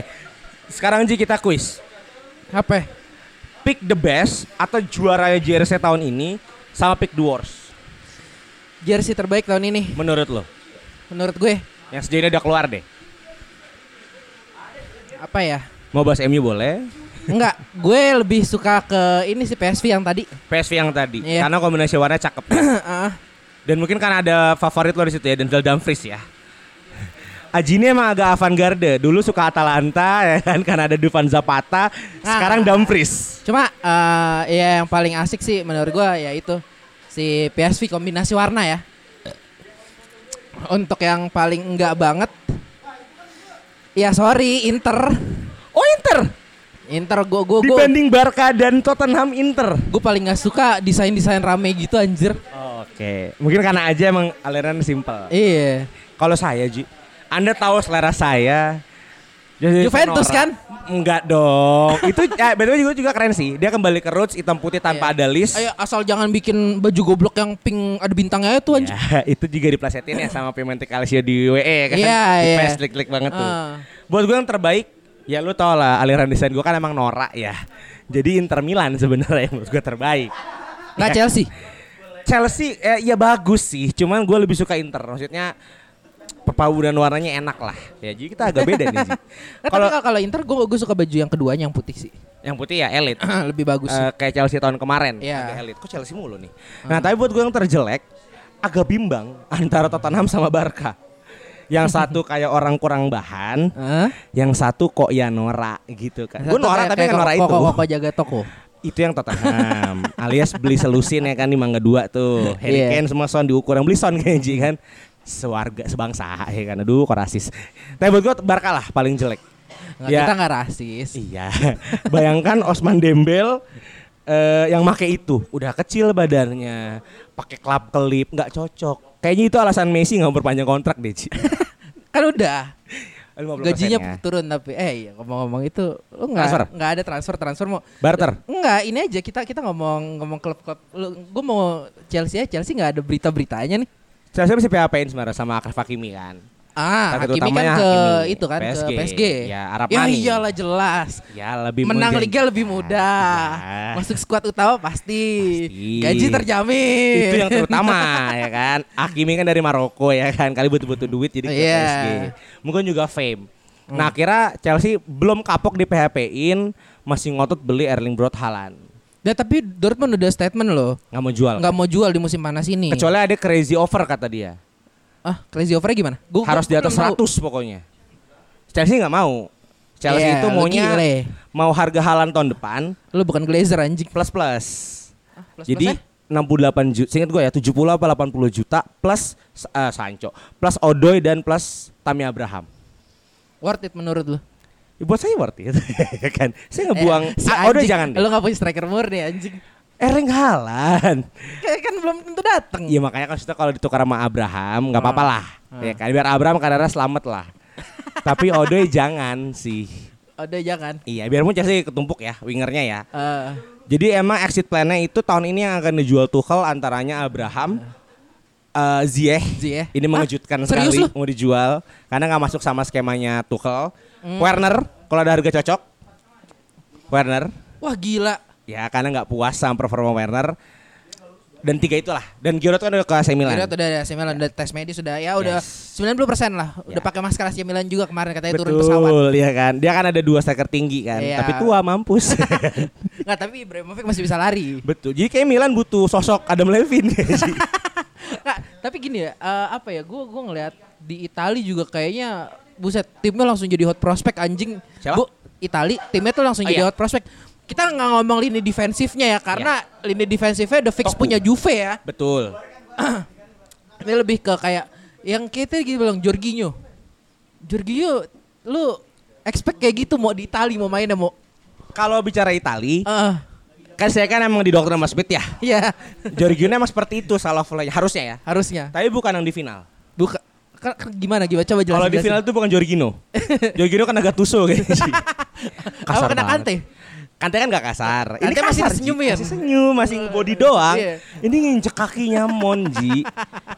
[SPEAKER 3] Sekarang Ji kita quiz.
[SPEAKER 2] Apa?
[SPEAKER 3] Pick the best atau juaranya JRC tahun ini sama pick the worst.
[SPEAKER 2] Jersey terbaik tahun ini
[SPEAKER 3] Menurut lo?
[SPEAKER 2] menurut gue
[SPEAKER 3] Yang sejauh ini udah keluar deh.
[SPEAKER 2] apa ya?
[SPEAKER 3] Mau bahas MU boleh.
[SPEAKER 2] Enggak, gue lebih suka ke ini sih PSV yang tadi.
[SPEAKER 3] PSV yang tadi.
[SPEAKER 2] Iya.
[SPEAKER 3] Karena kombinasi warna cakep. Dan mungkin kan ada favorit lo di situ ya, Denzel Dumfries ya. Aji ini emang agak avant-garde. Dulu suka Atalanta ya kan karena ada Dufan Zapata, sekarang
[SPEAKER 2] Ah.
[SPEAKER 3] Dumfries.
[SPEAKER 2] Cuma eh, ya yang paling asik sih menurut gue ya itu si PSV kombinasi warna ya. Untuk yang paling enggak banget Ya sorry Inter
[SPEAKER 3] Oh Inter
[SPEAKER 2] Inter gue gue gue
[SPEAKER 3] dibanding Barca dan Tottenham Inter.
[SPEAKER 2] gue paling nggak suka desain desain rame gitu anjir.
[SPEAKER 3] Oke, mungkin karena aja emang aliran simpel.
[SPEAKER 2] Iya.
[SPEAKER 3] Kalau saya Ji, Anda tahu selera saya. Jadi
[SPEAKER 2] Juventus
[SPEAKER 3] Sonora.
[SPEAKER 2] kan?
[SPEAKER 3] Enggak dong. Itu ya betul juga juga keren sih. Dia kembali ke roots hitam putih tanpa
[SPEAKER 2] Iya.
[SPEAKER 3] ada list.
[SPEAKER 2] Ayo asal jangan bikin baju goblok yang pink ada bintangnya itu anjir.
[SPEAKER 3] Ya, itu juga diplesetin ya sama Piemonte Calcio di WE kan.
[SPEAKER 2] Iya,
[SPEAKER 3] Di
[SPEAKER 2] iya.
[SPEAKER 3] PES klik-klik banget tuh.
[SPEAKER 2] Ah.
[SPEAKER 3] Buat gue yang terbaik, ya lu tau lah aliran desain gue kan emang norak ya. Jadi Inter Milan sebenarnya yang menurut gue terbaik.
[SPEAKER 2] Nggak
[SPEAKER 3] Ya.
[SPEAKER 2] Chelsea.
[SPEAKER 3] Chelsea eh, ya bagus sih, cuman gue lebih suka Inter. Maksudnya perpaduan warnanya enak lah. Ya jadi kita agak beda nih. Kalau
[SPEAKER 2] kalau Inter gue gue suka baju yang keduanya yang putih sih.
[SPEAKER 3] yang putih ya elit.
[SPEAKER 2] Lebih bagus sih.
[SPEAKER 3] Eh, kayak Chelsea tahun kemarin
[SPEAKER 2] Iya.
[SPEAKER 3] agak elit. Kok Chelsea mulu nih? Nah, tapi buat gue yang terjelek agak bimbang antara Tottenham sama Barca. Yang satu kayak orang kurang bahan,
[SPEAKER 2] Hah?
[SPEAKER 3] yang satu kok ya Nora gitu kan. Gue Nora tapi nggak Nora itu.
[SPEAKER 2] Koko jaga toko.
[SPEAKER 3] Itu yang Tottenham. Alias beli selusin ya kan di Mangga 2 tuh. Harry
[SPEAKER 2] Iya.
[SPEAKER 3] Kane semua son diukur yang beli son kayaknya kan. Sewarga sebangsa ya kan. Aduh kok rasis. Tapi buat gue Barca lah paling jelek.
[SPEAKER 2] Nggak,
[SPEAKER 3] Ya.
[SPEAKER 2] Kita nggak rasis.
[SPEAKER 3] Iya. Bayangkan Osman Dembel eh, yang make itu udah kecil badannya, pakai klap kelip, nggak cocok. Kayaknya itu alasan Messi nggak mau perpanjang kontrak deh, Ci.
[SPEAKER 2] Kan udah.
[SPEAKER 3] 50%
[SPEAKER 2] Gajinya
[SPEAKER 3] ya.
[SPEAKER 2] turun tapi eh iya ngomong-ngomong itu lu nggak nggak ada transfer transfer mau
[SPEAKER 3] barter.
[SPEAKER 2] Enggak, ini aja kita kita ngomong ngomong klub-klub. Gue mau Chelsea ya, Chelsea nggak ada berita-beritanya nih.
[SPEAKER 3] Saya masih PHP-in sebenarnya sama Akraf Hakimi kan.
[SPEAKER 2] Ah,
[SPEAKER 3] Target
[SPEAKER 2] Hakimi kan ke
[SPEAKER 3] Hakimi,
[SPEAKER 2] itu kan
[SPEAKER 3] PSG.
[SPEAKER 2] ke PSG.
[SPEAKER 3] Ya, Arab
[SPEAKER 2] ya iyalah jelas.
[SPEAKER 3] Ya lebih
[SPEAKER 2] Menang
[SPEAKER 3] menggan-
[SPEAKER 2] liga lebih mudah.
[SPEAKER 3] Ya.
[SPEAKER 2] Masuk skuad utama pasti.
[SPEAKER 3] Pasti.
[SPEAKER 2] Gaji terjamin.
[SPEAKER 3] Itu yang terutama ya kan. Hakimi kan dari Maroko ya kan. Kali butuh-butuh duit jadi ke
[SPEAKER 2] Iya.
[SPEAKER 3] PSG. Mungkin juga fame. Nah, kira Chelsea belum kapok di PHP-in, masih ngotot beli Erling Braut Haaland.
[SPEAKER 2] Ya tapi Dortmund udah statement loh,
[SPEAKER 3] Nggak mau jual.
[SPEAKER 2] nggak mau jual di musim panas ini.
[SPEAKER 3] Kecuali ada crazy offer kata dia.
[SPEAKER 2] Ah crazy offernya gimana? Gua,
[SPEAKER 3] Harus di atas
[SPEAKER 2] belum tahu.
[SPEAKER 3] 100 pokoknya. Chelsea nggak mau. Chelsea
[SPEAKER 2] Iya,
[SPEAKER 3] itu maunya
[SPEAKER 2] gile.
[SPEAKER 3] mau harga Haaland tahun depan
[SPEAKER 2] Lu bukan Glazer anjing.
[SPEAKER 3] plus plus.
[SPEAKER 2] Plus-plus
[SPEAKER 3] Jadi
[SPEAKER 2] ya?
[SPEAKER 3] 68 juta, singkat gue ya 70 apa 80 juta plus eh, Sancho, plus Odoi dan plus Tammy Abraham.
[SPEAKER 2] worth it menurut lu?
[SPEAKER 3] Ya, buat saya worth it kan. Saya ngebuang
[SPEAKER 2] Eh, si
[SPEAKER 3] ah, Odoi
[SPEAKER 2] anjing,
[SPEAKER 3] jangan.
[SPEAKER 2] Lu nggak punya striker murni anjing.
[SPEAKER 3] Erling Haaland.
[SPEAKER 2] Kayak kan belum tentu dateng.
[SPEAKER 3] Iya makanya kan kalau ditukar sama Abraham nggak apa-apa lah. Ya kan biar Abraham kadarnya selamat lah. Tapi Odoi jangan sih.
[SPEAKER 2] Udah jangan.
[SPEAKER 3] Iya, biarpun Chelsea ketumpuk ya wingernya ya.
[SPEAKER 2] Eh,
[SPEAKER 3] Jadi emang exit plan-nya itu tahun ini yang akan dijual Tuchel antaranya Abraham, eh Ziyech.
[SPEAKER 2] Ziyech.
[SPEAKER 3] Ini mengejutkan
[SPEAKER 2] Hah? Serius
[SPEAKER 3] sekali
[SPEAKER 2] lu?
[SPEAKER 3] mau dijual karena nggak masuk sama skemanya Tuchel. Werner kalau ada harga cocok. Werner
[SPEAKER 2] wah gila.
[SPEAKER 3] Ya karena nggak puas sama performa Werner. Dan tiga itulah. Dan Giroud kan udah ke AC Milan.
[SPEAKER 2] Giroud udah AC Milan, udah tes medis sudah ya udah 90% lah. Udah
[SPEAKER 3] Ya.
[SPEAKER 2] pakai masker AC Milan juga kemarin katanya
[SPEAKER 3] Betul,
[SPEAKER 2] turun pesawat.
[SPEAKER 3] ya kan. Dia kan ada dua striker tinggi kan,
[SPEAKER 2] Iya.
[SPEAKER 3] tapi tua mampus.
[SPEAKER 2] Nggak, tapi Ibrahimovic masih bisa lari.
[SPEAKER 3] Betul. Jadi kayak Milan butuh sosok Adam Levine sih.
[SPEAKER 2] Nggak, tapi gini ya, eh, apa ya? Gue gue ngelihat di Itali juga kayaknya buset timnya langsung jadi hot prospect anjing.
[SPEAKER 3] Siapa?
[SPEAKER 2] Bu, Itali timnya tuh langsung
[SPEAKER 3] Oh,
[SPEAKER 2] jadi
[SPEAKER 3] iya.
[SPEAKER 2] hot prospect. Kita nggak ngomong lini defensifnya ya karena lini defensifnya udah fix
[SPEAKER 3] Toku.
[SPEAKER 2] punya Juve ya.
[SPEAKER 3] Betul.
[SPEAKER 2] Ini lebih ke kayak yang kita gitu bilang Jorginho. Jorginho lu expect kayak gitu mau di Itali mau mainnya mau
[SPEAKER 3] Kalau bicara Itali,
[SPEAKER 2] eh
[SPEAKER 3] kan saya kan emang di dokter Mas Smith ya.
[SPEAKER 2] Iya,
[SPEAKER 3] Jorginho emang seperti itu salah harusnya ya.
[SPEAKER 2] harusnya.
[SPEAKER 3] Tapi bukan yang di final.
[SPEAKER 2] Buka kan, kan gimana gimana coba jelasin.
[SPEAKER 3] Kalau di final itu bukan Jorginho. Jorginho kan agak tuso kayaknya sih.
[SPEAKER 2] Apa kena
[SPEAKER 3] banget.
[SPEAKER 2] kante?
[SPEAKER 3] Kante kan gak kasar.
[SPEAKER 2] Kante masih
[SPEAKER 3] kasar, Ji.
[SPEAKER 2] disenyumin.
[SPEAKER 3] Masih senyum, masih body doang.
[SPEAKER 2] Iya.
[SPEAKER 3] Ini nginjek kakinya Monji.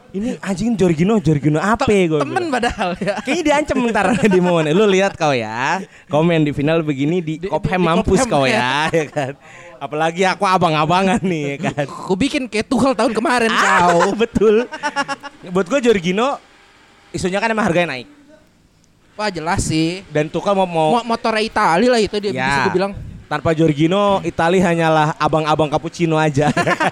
[SPEAKER 3] Ini anjing Jorginho, Jorginho apa gue
[SPEAKER 2] Temen padahal ya.
[SPEAKER 3] Kayaknya diancam ntar di momen. Lu lihat kau ya. Komen di final begini di,
[SPEAKER 2] Di- di
[SPEAKER 3] mampus kau
[SPEAKER 2] ya.
[SPEAKER 3] ya, ya kan. Apalagi aku abang-abangan nih ya kan.
[SPEAKER 2] Aku bikin kayak Tuchel tahun kemarin
[SPEAKER 3] Ah,
[SPEAKER 2] kau.
[SPEAKER 3] betul. Buat gue Jorginho isunya kan emang harganya naik.
[SPEAKER 2] Wah jelas sih.
[SPEAKER 3] Dan Tuchel mau mau
[SPEAKER 2] Mo motornya Itali lah itu dia
[SPEAKER 3] Ya.
[SPEAKER 2] bisa gue bilang.
[SPEAKER 3] Tanpa Jorginho Itali hanyalah abang-abang cappuccino aja.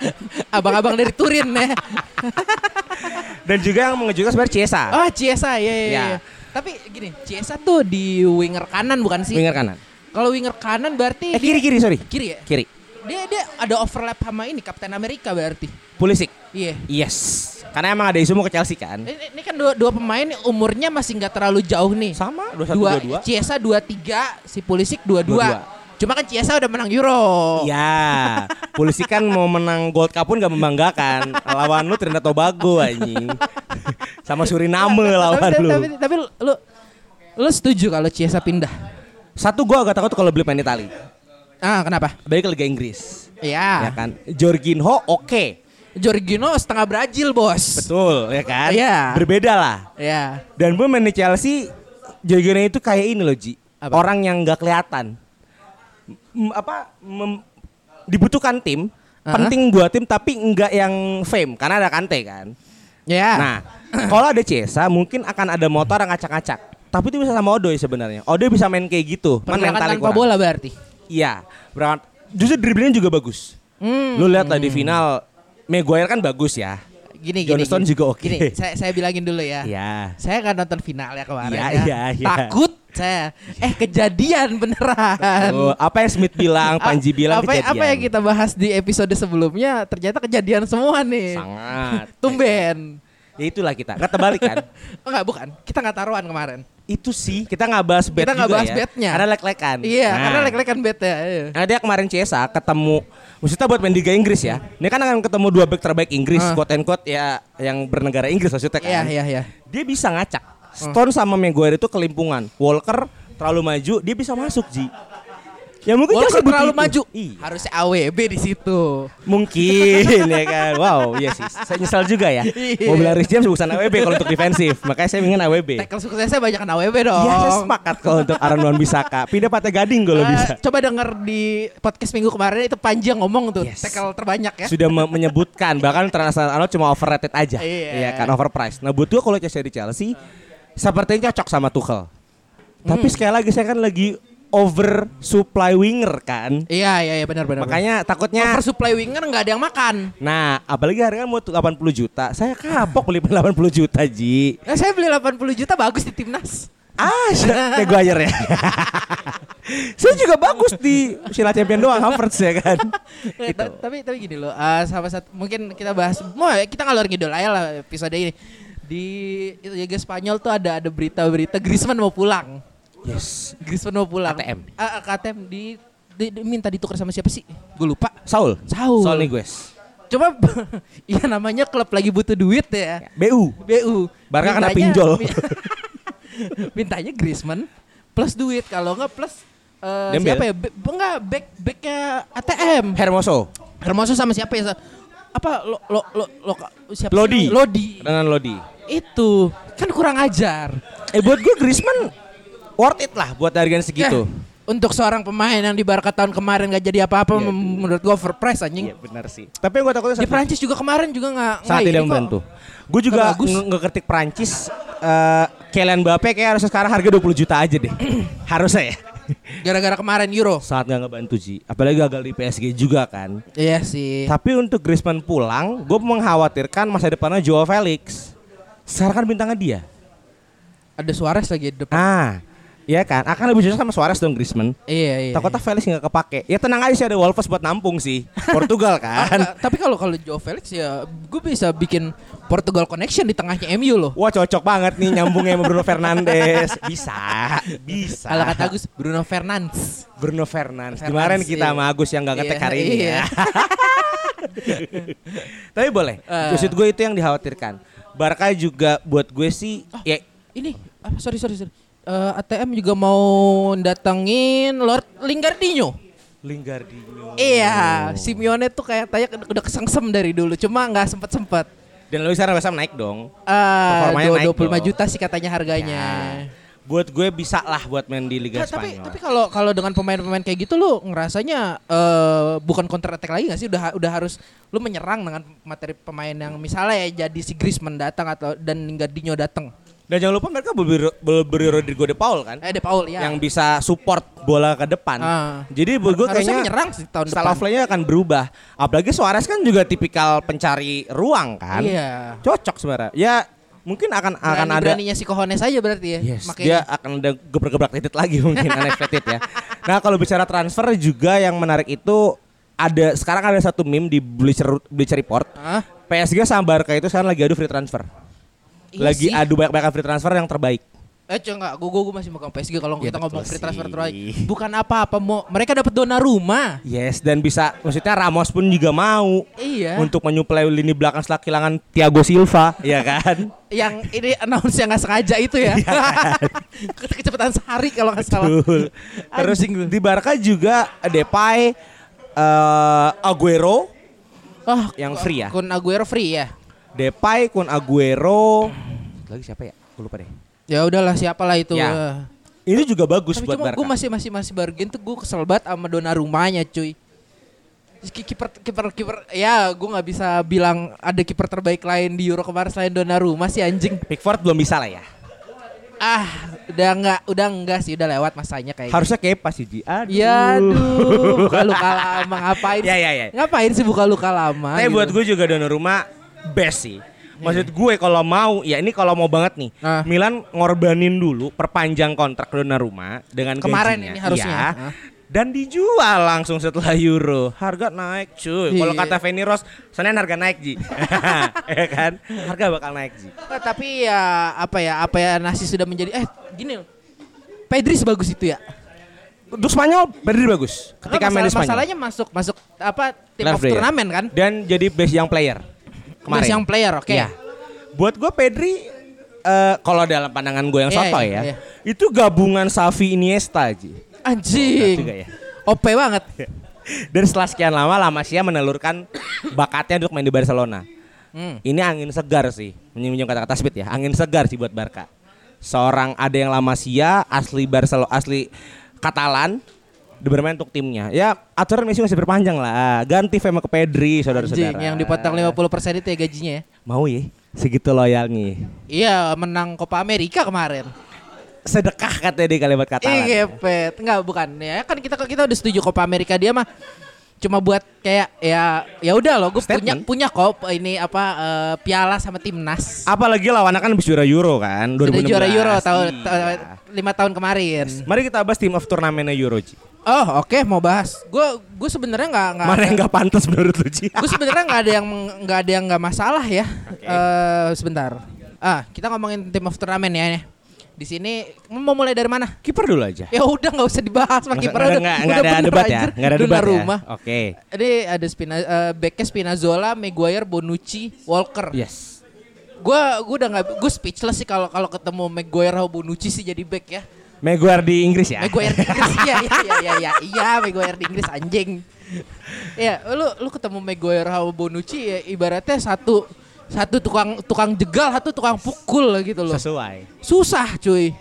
[SPEAKER 2] Abang-abang dari Turin ya.
[SPEAKER 3] Dan juga yang mengejutkan sebenarnya Chiesa.
[SPEAKER 2] Oh Chiesa ya, ya,
[SPEAKER 3] Ya.
[SPEAKER 2] ya. Tapi gini, Chiesa tuh di winger kanan bukan sih?
[SPEAKER 3] Winger kanan.
[SPEAKER 2] Kalau winger kanan berarti
[SPEAKER 3] Eh kiri kiri sorry.
[SPEAKER 2] kiri ya?
[SPEAKER 3] Kiri.
[SPEAKER 2] Dia dia ada overlap sama ini Kapten Amerika berarti.
[SPEAKER 3] Pulisic.
[SPEAKER 2] Iya.
[SPEAKER 3] Yes. Karena emang ada isu mau ke Chelsea kan.
[SPEAKER 2] Ini, ini kan dua, dua pemain umurnya masih nggak terlalu jauh nih.
[SPEAKER 3] Sama
[SPEAKER 2] Dua,
[SPEAKER 3] 21 22.
[SPEAKER 2] Chiesa 23, si Pulisic 22.
[SPEAKER 3] 22.
[SPEAKER 2] Cuma kan Chiesa udah menang Euro.
[SPEAKER 3] Ya, polisi kan mau menang Gold Cup pun gak membanggakan. Lawan lu Trinidad Tobago anjing. Sama Suriname lawan
[SPEAKER 2] tapi,
[SPEAKER 3] lu.
[SPEAKER 2] Tapi, tapi lu lu setuju kalau Chiesa pindah?
[SPEAKER 3] Satu gua agak takut kalau beli pemain Itali.
[SPEAKER 2] Ah, kenapa?
[SPEAKER 3] Balik ke Liga Inggris.
[SPEAKER 2] Iya.
[SPEAKER 3] Ya kan. Jorginho oke.
[SPEAKER 2] Jorginho setengah Brazil, Bos.
[SPEAKER 3] Betul, ya kan?
[SPEAKER 2] Iya.
[SPEAKER 3] Berbeda lah.
[SPEAKER 2] Ya.
[SPEAKER 3] Dan gue main di Chelsea, Jorginho itu kayak ini loh, Ji.
[SPEAKER 2] Apa?
[SPEAKER 3] Orang yang nggak kelihatan. Apa mem- dibutuhkan tim,
[SPEAKER 2] Aha.
[SPEAKER 3] penting buat tim tapi enggak yang fame karena ada Kante kan.
[SPEAKER 2] Ya.
[SPEAKER 3] Nah, kalau ada Cesa mungkin akan ada motor yang ngacak-ngacak. Tapi itu bisa sama Odoi sebenarnya. Odoi bisa main kayak gitu.
[SPEAKER 2] pergerakan tanpa
[SPEAKER 3] kurang.
[SPEAKER 2] bola berarti.
[SPEAKER 3] Iya, berangkat. Justru dribblingnya juga bagus.
[SPEAKER 2] Hmm.
[SPEAKER 3] Lu lihat lah di final Maguire kan bagus ya.
[SPEAKER 2] Gini gini.
[SPEAKER 3] Johnston
[SPEAKER 2] gini.
[SPEAKER 3] juga oke.
[SPEAKER 2] Gini, saya saya bilangin dulu ya.
[SPEAKER 3] Iya.
[SPEAKER 2] Saya kan nonton final ya kemarin
[SPEAKER 3] Iya,
[SPEAKER 2] ya.
[SPEAKER 3] iya, iya.
[SPEAKER 2] Takut saya. Eh kejadian beneran.
[SPEAKER 3] Oh, apa yang Smith bilang, Panji bilang
[SPEAKER 2] apa,
[SPEAKER 3] kejadian.
[SPEAKER 2] apa yang kita bahas di episode sebelumnya ternyata kejadian semua nih.
[SPEAKER 3] sangat
[SPEAKER 2] Tumben.
[SPEAKER 3] Ya itulah kita. Nggak terbalik kan?
[SPEAKER 2] Oh enggak bukan. Kita nggak taruhan kemarin.
[SPEAKER 3] itu sih kita nggak bahas bet
[SPEAKER 2] Kita
[SPEAKER 3] juga
[SPEAKER 2] bahas
[SPEAKER 3] ya.
[SPEAKER 2] betnya.
[SPEAKER 3] Karena lek-lekan.
[SPEAKER 2] Iya,
[SPEAKER 3] Nah.
[SPEAKER 2] karena lek-lekan bet ya. iya.
[SPEAKER 3] Nah dia kemarin CSA ketemu Maksudnya buat main Liga Inggris ya Ini kan akan ketemu dua back terbaik Inggris
[SPEAKER 2] Ah.
[SPEAKER 3] Quote and quote ya Yang bernegara Inggris maksudnya kan
[SPEAKER 2] Iya, iya, iya.
[SPEAKER 3] Dia bisa ngacak Stone sama Maguire itu kelimpungan Walker terlalu maju Dia bisa masuk Ji Ya mungkin
[SPEAKER 2] Walker
[SPEAKER 3] butuh
[SPEAKER 2] terlalu
[SPEAKER 3] itu.
[SPEAKER 2] maju.
[SPEAKER 3] Iya.
[SPEAKER 2] Harusnya AWB di situ.
[SPEAKER 3] Mungkin ya kan Wow iya sih Saya nyesal juga ya
[SPEAKER 2] Iya.
[SPEAKER 3] Mau bilang Rich James bukan AWB kalau untuk defensif Makanya saya ingin AWB
[SPEAKER 2] Tackle suksesnya banyak kan AWB dong.
[SPEAKER 3] Iya saya sepakat kalau untuk Aaron Wan Bisaka Pindah Pate Gading kalau
[SPEAKER 2] Eh,
[SPEAKER 3] bisa
[SPEAKER 2] Coba denger di podcast minggu kemarin itu Panji yang ngomong tuh
[SPEAKER 3] Yes.
[SPEAKER 2] tackle terbanyak ya.
[SPEAKER 3] sudah me- menyebutkan bahkan Trent Arnold cuma overrated aja
[SPEAKER 2] Iya.
[SPEAKER 3] iya kan overpriced nah buat gua kalau Chelsea di Chelsea sepertinya cocok sama Tuchel tapi sekali lagi saya kan lagi over supply winger kan
[SPEAKER 2] Iya iya iya benar benar.
[SPEAKER 3] makanya takutnya
[SPEAKER 2] oversupply winger nggak ada yang makan.
[SPEAKER 3] nah apalagi harganya mau 80 juta saya kapok beli 80 juta Ji
[SPEAKER 2] Eh, saya beli 80 juta bagus di timnas.
[SPEAKER 3] ah Maguire ya saya juga bagus di Sila Champion doang Havertz ya kan
[SPEAKER 2] Eh,
[SPEAKER 3] Gitu.
[SPEAKER 2] ta- tapi tapi gini loh, eh, sama satu mungkin kita bahas, mau ya, kita ngalor ngidol aja lah episode ini. Di itu Liga Spanyol tuh ada ada berita-berita Griezmann mau pulang.
[SPEAKER 3] yes
[SPEAKER 2] Griezmann mau pulang.
[SPEAKER 3] ATM.
[SPEAKER 2] Ah, ah, KTM di, di- di- minta ditukar sama siapa sih? Gue lupa.
[SPEAKER 3] Saul
[SPEAKER 2] Saul.
[SPEAKER 3] Saul Niguez
[SPEAKER 2] Coba iya namanya klub lagi butuh duit ya.
[SPEAKER 3] BU
[SPEAKER 2] BU.
[SPEAKER 3] Barca kena pinjol.
[SPEAKER 2] mi- Mintanya Griezmann plus duit kalau enggak plus eh,
[SPEAKER 3] Dembele.
[SPEAKER 2] siapa ya? Be, enggak back backnya ATM.
[SPEAKER 3] Hermoso
[SPEAKER 2] Hermoso sama siapa ya? Apa lo lo lo, lo siapa sih?
[SPEAKER 3] Lodi.
[SPEAKER 2] Lodi.
[SPEAKER 3] Renan Lodi
[SPEAKER 2] Itu kan kurang ajar.
[SPEAKER 3] Eh buat gue Griezmann worth it lah buat harganya segitu.
[SPEAKER 2] Eh, untuk seorang pemain yang di Barca tahun kemarin gak jadi apa-apa mem- menurut gue overpriced anjing.
[SPEAKER 3] Iya benar sih. Tapi yang gue takutnya
[SPEAKER 2] Di Prancis juga kemarin juga nggak
[SPEAKER 3] sangat tidak membantu. Gue juga
[SPEAKER 2] Nggak
[SPEAKER 3] ngeketik Prancis eh Kylian Mbappe kayak harusnya sekarang harga 20 juta aja deh. harusnya ya.
[SPEAKER 2] Gara-gara kemarin Euro.
[SPEAKER 3] Sangat gak ngebantu sih. Apalagi gagal di PSG juga kan.
[SPEAKER 2] Iya sih.
[SPEAKER 3] Tapi untuk Griezmann pulang, gue mengkhawatirkan masa depannya Joao Felix. Sekarang kan bintangnya dia.
[SPEAKER 2] Ada Suarez lagi di depan.
[SPEAKER 3] Ah, iya kan? Akan lebih cocok sama Suarez dong Griezmann.
[SPEAKER 2] Iya iya.
[SPEAKER 3] Takutnya Felix nggak kepake. Ya tenang aja sih ada Wolves buat nampung sih. Portugal
[SPEAKER 2] Ah,
[SPEAKER 3] kan.
[SPEAKER 2] enggak, tapi kalau kalau Joe Felix ya gue bisa bikin Portugal connection di tengahnya MU loh.
[SPEAKER 3] Wah cocok banget nih nyambungnya sama Bruno Fernandes. Bisa, bisa.
[SPEAKER 2] Kalau kata Agus Bruno Fernandes.
[SPEAKER 3] Bruno Fernandes. Kemarin kita
[SPEAKER 2] iya.
[SPEAKER 3] sama Agus yang nggak ngetek
[SPEAKER 2] Iya,
[SPEAKER 3] hari ini
[SPEAKER 2] iya.
[SPEAKER 3] ya. Tapi boleh.
[SPEAKER 2] Eh.
[SPEAKER 3] Maksud gue itu yang dikhawatirkan. Barca juga buat gue sih ya
[SPEAKER 2] Ini apa sorry sorry sorry. Eh, ATM juga mau datengin Lord Lingardinho.
[SPEAKER 3] Lingardinho.
[SPEAKER 2] Iya, Simeone tuh kayak tanya udah kesengsem dari dulu, cuma nggak sempet sempet.
[SPEAKER 3] Dan Luis West Ham naik dong. Performanya naik
[SPEAKER 2] 25
[SPEAKER 3] dong.
[SPEAKER 2] juta sih katanya harganya.
[SPEAKER 3] Buat gue bisa lah buat main di Liga
[SPEAKER 2] tapi
[SPEAKER 3] Spanyol.
[SPEAKER 2] tapi kalau kalau dengan pemain-pemain kayak gitu lu ngerasanya eh bukan counter attack lagi gak sih udah udah harus lu menyerang dengan materi pemain yang misalnya ya jadi si Griezmann datang atau dan Lingardinho datang.
[SPEAKER 3] Dan jangan lupa mereka beli, beli Rodrigo de Paul kan.
[SPEAKER 2] Eh De Paul ya.
[SPEAKER 3] yang bisa support bola ke depan.
[SPEAKER 2] Ah.
[SPEAKER 3] Jadi buat gue kayaknya
[SPEAKER 2] menyerang sih tahun
[SPEAKER 3] style
[SPEAKER 2] depan.
[SPEAKER 3] play-nya akan berubah. Apalagi Suarez kan juga tipikal pencari ruang kan.
[SPEAKER 2] Iya.
[SPEAKER 3] Cocok sebenarnya. Ya mungkin akan akan
[SPEAKER 2] Berani
[SPEAKER 3] ada
[SPEAKER 2] beraninya si Cojones aja berarti ya.
[SPEAKER 3] Yes,
[SPEAKER 2] Makanya.
[SPEAKER 3] dia akan ada gebrak-gebrak titit lagi mungkin unexpected ya. Nah, kalau bicara transfer juga yang menarik itu ada sekarang ada satu meme di Bleacher, Bleacher Report.
[SPEAKER 2] Hah?
[SPEAKER 3] PSG sama Barca itu sekarang lagi adu free transfer.
[SPEAKER 2] Iya
[SPEAKER 3] lagi
[SPEAKER 2] sih.
[SPEAKER 3] adu banyak-banyak free transfer yang terbaik.
[SPEAKER 2] Eh cuy enggak, gue gue masih megang PSG kalau
[SPEAKER 3] Ya,
[SPEAKER 2] kita ngomong free transfer terbaik. Bukan apa-apa mau mereka dapat dona rumah.
[SPEAKER 3] Yes, dan bisa maksudnya Ramos pun juga mau
[SPEAKER 2] Iya.
[SPEAKER 3] untuk menyuplai lini belakang setelah kehilangan Thiago Silva, ya kan?
[SPEAKER 2] yang ini announce yang nggak sengaja itu ya. Kecepatan sehari kalau nggak salah.
[SPEAKER 3] Betul. Terus di Barca juga Depay, eh Aguero
[SPEAKER 2] Oh,
[SPEAKER 3] yang free ya.
[SPEAKER 2] Kun Aguero free ya.
[SPEAKER 3] Depay, Kun Aguero, lagi siapa ya? Gue lupa deh.
[SPEAKER 2] Ya udahlah siapalah itu.
[SPEAKER 3] Ya. Ini juga bagus
[SPEAKER 2] Tapi
[SPEAKER 3] buat
[SPEAKER 2] cuma
[SPEAKER 3] Barca.
[SPEAKER 2] gue masih masih masih bargain tuh gue kesel banget sama dona rumahnya cuy. Ki- Kiper kiper kiper ya gue nggak bisa bilang ada kiper terbaik lain di Euro kemarin selain Donnarumma sih anjing.
[SPEAKER 3] Pickford belum bisa lah ya.
[SPEAKER 2] Ah, udah nggak udah enggak sih udah lewat masanya kayaknya.
[SPEAKER 3] Harusnya kepa sih Ji. Aduh.
[SPEAKER 2] Ya aduh, buka luka lama ngapain?
[SPEAKER 3] Ya, ya, ya.
[SPEAKER 2] Ngapain sih buka luka lama?
[SPEAKER 3] Tapi
[SPEAKER 2] gitu?
[SPEAKER 3] buat gue juga Donnarumma best sih. Maksud gue kalau mau, ya ini kalau mau banget nih,
[SPEAKER 2] Ah.
[SPEAKER 3] Milan ngorbanin dulu perpanjang kontrak Donnarumma dengan
[SPEAKER 2] Kemarin
[SPEAKER 3] gajinya.
[SPEAKER 2] ini harusnya.
[SPEAKER 3] Iya.
[SPEAKER 2] Ah.
[SPEAKER 3] dan dijual langsung setelah Euro. Harga naik cuy. Kalau
[SPEAKER 2] Iya.
[SPEAKER 3] kata Feni Rose, Senin harga naik Ji. ya kan? Harga bakal naik Ji.
[SPEAKER 2] Nah, tapi ya apa ya apa ya nasi sudah menjadi eh gini loh. Pedri sebagus itu ya.
[SPEAKER 3] Untuk Spanyol Pedri bagus. Ketika
[SPEAKER 2] Karena
[SPEAKER 3] main di
[SPEAKER 2] masalah-
[SPEAKER 3] Spanyol.
[SPEAKER 2] masalahnya masuk masuk apa tim
[SPEAKER 3] Last
[SPEAKER 2] of
[SPEAKER 3] player.
[SPEAKER 2] turnamen kan?
[SPEAKER 3] Dan jadi best young player. Kemarin.
[SPEAKER 2] Best young player, oke.
[SPEAKER 3] Iya. Buat gue Pedri eh, kalau dalam pandangan gue yang
[SPEAKER 2] Iya,
[SPEAKER 3] soto
[SPEAKER 2] iya,
[SPEAKER 3] ya,
[SPEAKER 2] iya.
[SPEAKER 3] itu gabungan Xavi Iniesta Ji.
[SPEAKER 2] Anjing.
[SPEAKER 3] Juga ya.
[SPEAKER 2] OP banget.
[SPEAKER 3] Dan setelah sekian lama La Masia menelurkan bakatnya untuk main di Barcelona.
[SPEAKER 2] Hmm.
[SPEAKER 3] Ini angin segar sih, menyinjung kata-kata Smith ya. Angin segar sih buat Barca. Seorang ada yang La Masia, asli Barcelona, asli Katalan, bermain untuk timnya. Ya aturan Messi masih berpanjang lah. Ganti Fema ke Pedri, saudara-saudara.
[SPEAKER 2] yang dipotong 50% itu ya gajinya ya.
[SPEAKER 3] Mau ya? Segitu loyalnya.
[SPEAKER 2] Iya, menang Copa America kemarin.
[SPEAKER 3] Sedekah katanya di kalimat Katalan.
[SPEAKER 2] Iya. Enggak, bukan. Ya kan kita kita udah setuju Copa America dia mah cuma buat kayak ya ya udah loh gue punya punya kok ini apa eh, piala sama timnas
[SPEAKER 3] Apalagi lawannya kan habis juara Euro kan, 2016.
[SPEAKER 2] sudah juara Euro tahun
[SPEAKER 3] Iya.
[SPEAKER 2] lima tahun kemarin
[SPEAKER 3] Mari kita bahas team of turnamennya Euro, Ji.
[SPEAKER 2] oh oke mau bahas gue gue sebenarnya nggak nggak
[SPEAKER 3] Mana yang nggak pantas menurut lu, Ji?
[SPEAKER 2] gue sebenarnya nggak ada yang nggak ada yang nggak masalah ya Eh, sebentar ah kita ngomongin tim of turnamen ya nih. Di sini mau mulai dari mana
[SPEAKER 3] Kiper dulu aja.
[SPEAKER 2] ya udah nggak usah dibahas Pak kiper udah,
[SPEAKER 3] nggak-
[SPEAKER 2] udah
[SPEAKER 3] ada debat ya, nggak ada debat ya.
[SPEAKER 2] rumah
[SPEAKER 3] Oke.
[SPEAKER 2] Ini ada Spina, eh, backnya Spinazzola, Maguire, Bonucci, Walker.
[SPEAKER 3] Yes.
[SPEAKER 2] Gua gua udah nggak gue speechless sih kalau kalau ketemu Maguire atau Bonucci sih jadi back ya.
[SPEAKER 3] Maguire di Inggris ya.
[SPEAKER 2] Maguire di Inggris iya iya iya iya iya iya Maguire di Inggris anjing. Iya, lu lu ketemu Maguire atau Bonucci ya ibaratnya satu satu tukang tukang jegal, satu tukang pukul gitu loh.
[SPEAKER 3] Sesuai.
[SPEAKER 2] Susah cuy.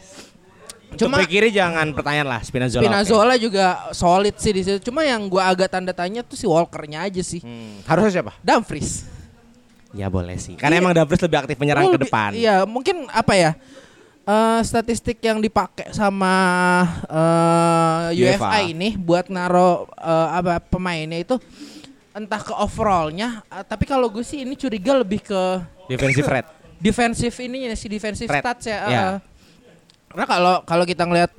[SPEAKER 3] Untuk
[SPEAKER 2] Cuma
[SPEAKER 3] bek kiri jangan pertanyaan lah Spinazzola.
[SPEAKER 2] Spinazzola juga solid sih di situ. Cuma yang gua agak tanda tanya tuh si Walkernya aja sih.
[SPEAKER 3] Hmm, harusnya siapa?
[SPEAKER 2] Dumfries.
[SPEAKER 3] Ya boleh sih. Karena
[SPEAKER 2] Iya.
[SPEAKER 3] emang Dumfries lebih aktif menyerang
[SPEAKER 2] Oh,
[SPEAKER 3] ke
[SPEAKER 2] lebih-
[SPEAKER 3] depan.
[SPEAKER 2] Iya, mungkin apa ya? eh, statistik yang dipakai sama eh,
[SPEAKER 3] UEFA.
[SPEAKER 2] UEFA ini buat naro eh, apa pemainnya itu entah ke overallnya, eh, tapi kalau gue sih ini curiga lebih ke
[SPEAKER 3] Defensive red.
[SPEAKER 2] defensif ini si defensive
[SPEAKER 3] Red.
[SPEAKER 2] stats ya.
[SPEAKER 3] Ya.
[SPEAKER 2] eh. Karena kalau kalau kita ngelihat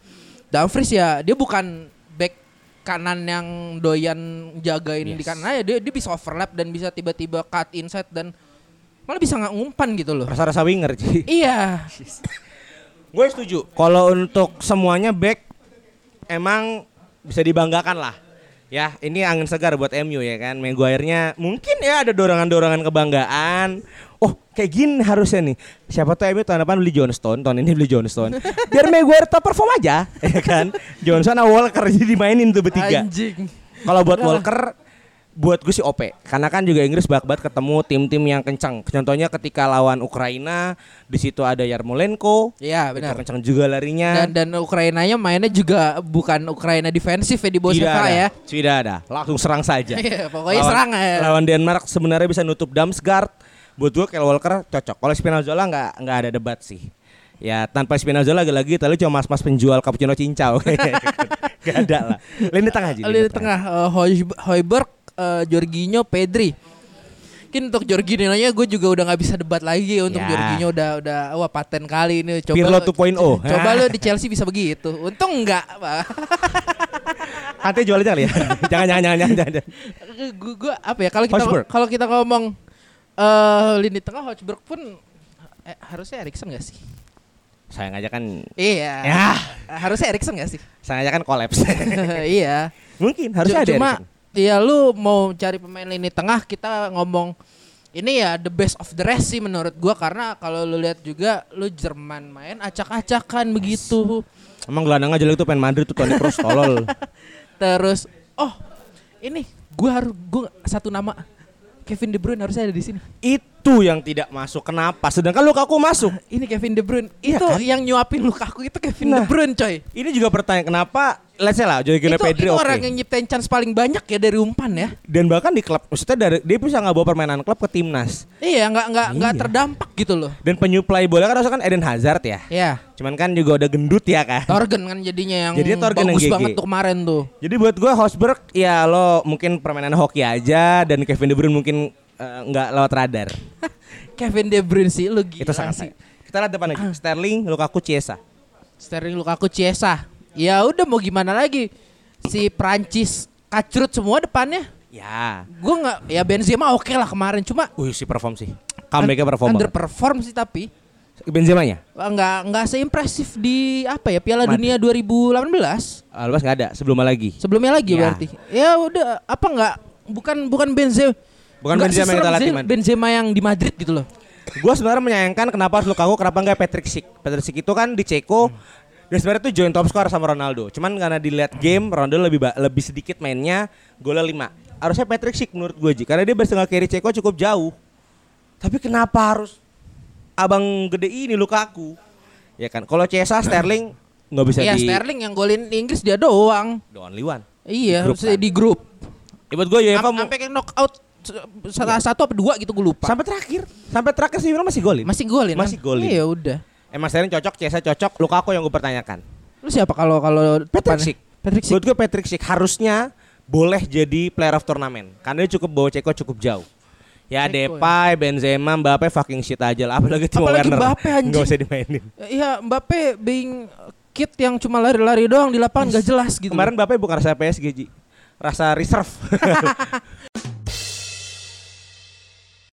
[SPEAKER 2] Dumfries ya dia bukan back kanan yang doyan jagain di
[SPEAKER 3] Yes.
[SPEAKER 2] kanan ya dia, dia bisa overlap dan bisa tiba-tiba cut inside dan malah bisa nggak ngumpan gitu loh.
[SPEAKER 3] Rasa-rasa winger, Ji.
[SPEAKER 2] Iya.
[SPEAKER 3] Gue setuju. Kalau untuk semuanya back emang bisa dibanggakan lah. Ya, ini angin segar buat MU ya kan. Maguire-nya mungkin ya ada dorongan-dorongan kebanggaan. Oh, kayak gini harusnya nih. Siapa tahu MU tahun depan beli Johnston, tahun ini beli Johnston. Biar Maguire top perform aja, ya kan. Johnson sama Walker jadi dimainin tuh bertiga.
[SPEAKER 2] Anjing.
[SPEAKER 3] Kalau buat Walker buat gue sih OP karena kan juga Inggris bak-bat ketemu tim-tim yang kencang. Contohnya ketika lawan Ukraina di situ ada Yarmolenko.
[SPEAKER 2] Iya benar.
[SPEAKER 3] Kencang juga larinya.
[SPEAKER 2] Dan dan Ukrainanya mainnya juga bukan Ukraina defensif ya di bawah
[SPEAKER 3] tidak ada,
[SPEAKER 2] ya.
[SPEAKER 3] tidak ada. Langsung serang saja.
[SPEAKER 2] Iya, pokoknya serang ya.
[SPEAKER 3] Lawan Denmark sebenarnya bisa nutup Damsgaard. Buat gue Kyle Walker cocok. Kalau Spinazzola nggak nggak ada debat sih. Ya tanpa Spinazzola lagi-lagi tadi cuma mas-mas penjual cappuccino cincau. Gak ada lah. Lini tengah aja.
[SPEAKER 2] Lini tengah eh, Hoi- Hoiberg, eh, Jorginho, Pedri. Mungkin untuk Jorginho-nya gue juga udah nggak bisa debat lagi untuk
[SPEAKER 3] Ya.
[SPEAKER 2] Jorginho udah udah wah paten kali ini coba
[SPEAKER 3] Pirlo
[SPEAKER 2] lu-
[SPEAKER 3] 2.0.
[SPEAKER 2] Coba lu di Chelsea bisa begitu. Untung enggak, Pak.
[SPEAKER 3] Nanti jual aja kali ya. jangan jangan jangan jangan. jangan.
[SPEAKER 2] gue gue apa ya kalau kita kalau kita ngomong eh lini tengah Hotspur pun eh, harusnya Erikson gak sih?
[SPEAKER 3] Sayang aja kan
[SPEAKER 2] Iya.
[SPEAKER 3] Ya.
[SPEAKER 2] Harusnya Erikson gak sih?
[SPEAKER 3] sayang aja kan kolaps.
[SPEAKER 2] iya.
[SPEAKER 3] Mungkin harusnya ada.
[SPEAKER 2] Cuma. Ya lu mau cari pemain lini tengah kita ngomong ini ya the best of the rest sih menurut gua karena kalau lu lihat juga lu Jerman main acak-acakan begitu.
[SPEAKER 3] Emang gelandang aja itu pengen Madrid tuh Toni Kroos tolol.
[SPEAKER 2] Terus oh ini gua harus gua satu nama Kevin De Bruyne harusnya ada di sini.
[SPEAKER 3] itu yang tidak masuk. Kenapa? Sedangkan Lukaku masuk.
[SPEAKER 2] Ini Kevin De Bruyne.
[SPEAKER 3] Iya
[SPEAKER 2] itu
[SPEAKER 3] kan?
[SPEAKER 2] yang nyuapin Lukaku itu Kevin
[SPEAKER 3] Nah.
[SPEAKER 2] De Bruyne coy.
[SPEAKER 3] Ini juga pertanyaan kenapa let's say lah Joey
[SPEAKER 2] Itu,
[SPEAKER 3] Pedri
[SPEAKER 2] itu
[SPEAKER 3] oke.
[SPEAKER 2] orang yang nyiptain chance paling banyak ya dari umpan ya.
[SPEAKER 3] Dan bahkan di klub maksudnya dari dia bisa nggak bawa permainan klub ke timnas.
[SPEAKER 2] Iya, nggak nggak nggak
[SPEAKER 3] Iya.
[SPEAKER 2] terdampak gitu loh.
[SPEAKER 3] Dan penyuplai bola kan harusnya kan Eden Hazard ya.
[SPEAKER 2] Ya,
[SPEAKER 3] Cuman kan juga udah gendut ya kan.
[SPEAKER 2] Torgen kan jadinya yang
[SPEAKER 3] Jadinya Torgen yang
[SPEAKER 2] bagus
[SPEAKER 3] GG.
[SPEAKER 2] banget tuh kemarin tuh.
[SPEAKER 3] Jadi buat gue Hosberg ya lo mungkin permainan hoki aja dan Kevin De Bruyne mungkin eh, nggak lewat radar.
[SPEAKER 2] Kevin De Bruyne sih lu gila
[SPEAKER 3] Itu sangat
[SPEAKER 2] sih.
[SPEAKER 3] Kita lihat depan lagi. Sterling, Lukaku, Chiesa.
[SPEAKER 2] Sterling Lukaku Chiesa. Ya udah mau gimana lagi? si Prancis kacrut semua depannya.
[SPEAKER 3] Ya.
[SPEAKER 2] Gue nggak ya Benzema oke lah kemarin cuma
[SPEAKER 3] Wih si perform sih. Comebacknya perform
[SPEAKER 2] underperform sih tapi
[SPEAKER 3] Benzema-nya?
[SPEAKER 2] nggak nggak seimpresif di apa ya Piala
[SPEAKER 3] Madrid.
[SPEAKER 2] Dunia 2018
[SPEAKER 3] Albas nggak ada sebelumnya lagi.
[SPEAKER 2] sebelumnya lagi
[SPEAKER 3] Ya.
[SPEAKER 2] berarti ya udah apa nggak bukan bukan Benzema
[SPEAKER 3] Bukan
[SPEAKER 2] nggak
[SPEAKER 3] Benzema yang kita latih.
[SPEAKER 2] Benzema yang di Madrid gitu loh
[SPEAKER 3] Gue sebenarnya menyayangkan kenapa harus Lukaku, kenapa nggak Patrick Schick. Patrick Schick itu kan di Ceko dan sebenarnya itu joint top scorer sama Ronaldo. Cuman karena dilihat game Ronaldo lebih lebih sedikit mainnya, golnya 5. Harusnya Patrick Schick menurut gue Ji, karena dia bersetengah carry Ceko cukup jauh. Tapi kenapa harus abang gede ini Lukaku? Ya kan, kalau CSA Sterling nggak bisa
[SPEAKER 2] Iya
[SPEAKER 3] di
[SPEAKER 2] Sterling yang golin Inggris dia doang
[SPEAKER 3] the only one.
[SPEAKER 2] iya
[SPEAKER 3] Di grup kan?
[SPEAKER 2] di grup
[SPEAKER 3] Ya, buat gue UEFA
[SPEAKER 2] Am-
[SPEAKER 3] mau
[SPEAKER 2] sampai kayak knockout satu, satu apa dua gitu gue lupa
[SPEAKER 3] sampai terakhir, sampai terakhir sih masih golin.
[SPEAKER 2] masih golin
[SPEAKER 3] Masih golin.
[SPEAKER 2] iya udah
[SPEAKER 3] Emang Sterling cocok, CSA cocok, Lukaku yang gue pertanyakan.
[SPEAKER 2] lu siapa kalau kalau
[SPEAKER 3] Patrick
[SPEAKER 2] depannya?
[SPEAKER 3] Schick.
[SPEAKER 2] Patrick Schick
[SPEAKER 3] Menurut gue Patrick Schick harusnya boleh jadi player of turnamen karena dia cukup bawa Ceko cukup jauh. Ya
[SPEAKER 2] Ceko
[SPEAKER 3] Depay, Benzema, Mbappe fucking shit aja lah apalagi Timo
[SPEAKER 2] Apalagi
[SPEAKER 3] Werner.
[SPEAKER 2] Mbappe, anjing.
[SPEAKER 3] Nggak usah dimainin.
[SPEAKER 2] Iya Mbappe being kid yang cuma lari-lari doang di lapangan gak jelas gitu
[SPEAKER 3] Kemarin Mbappe bukan rasa PSG Ji. Rasa reserve.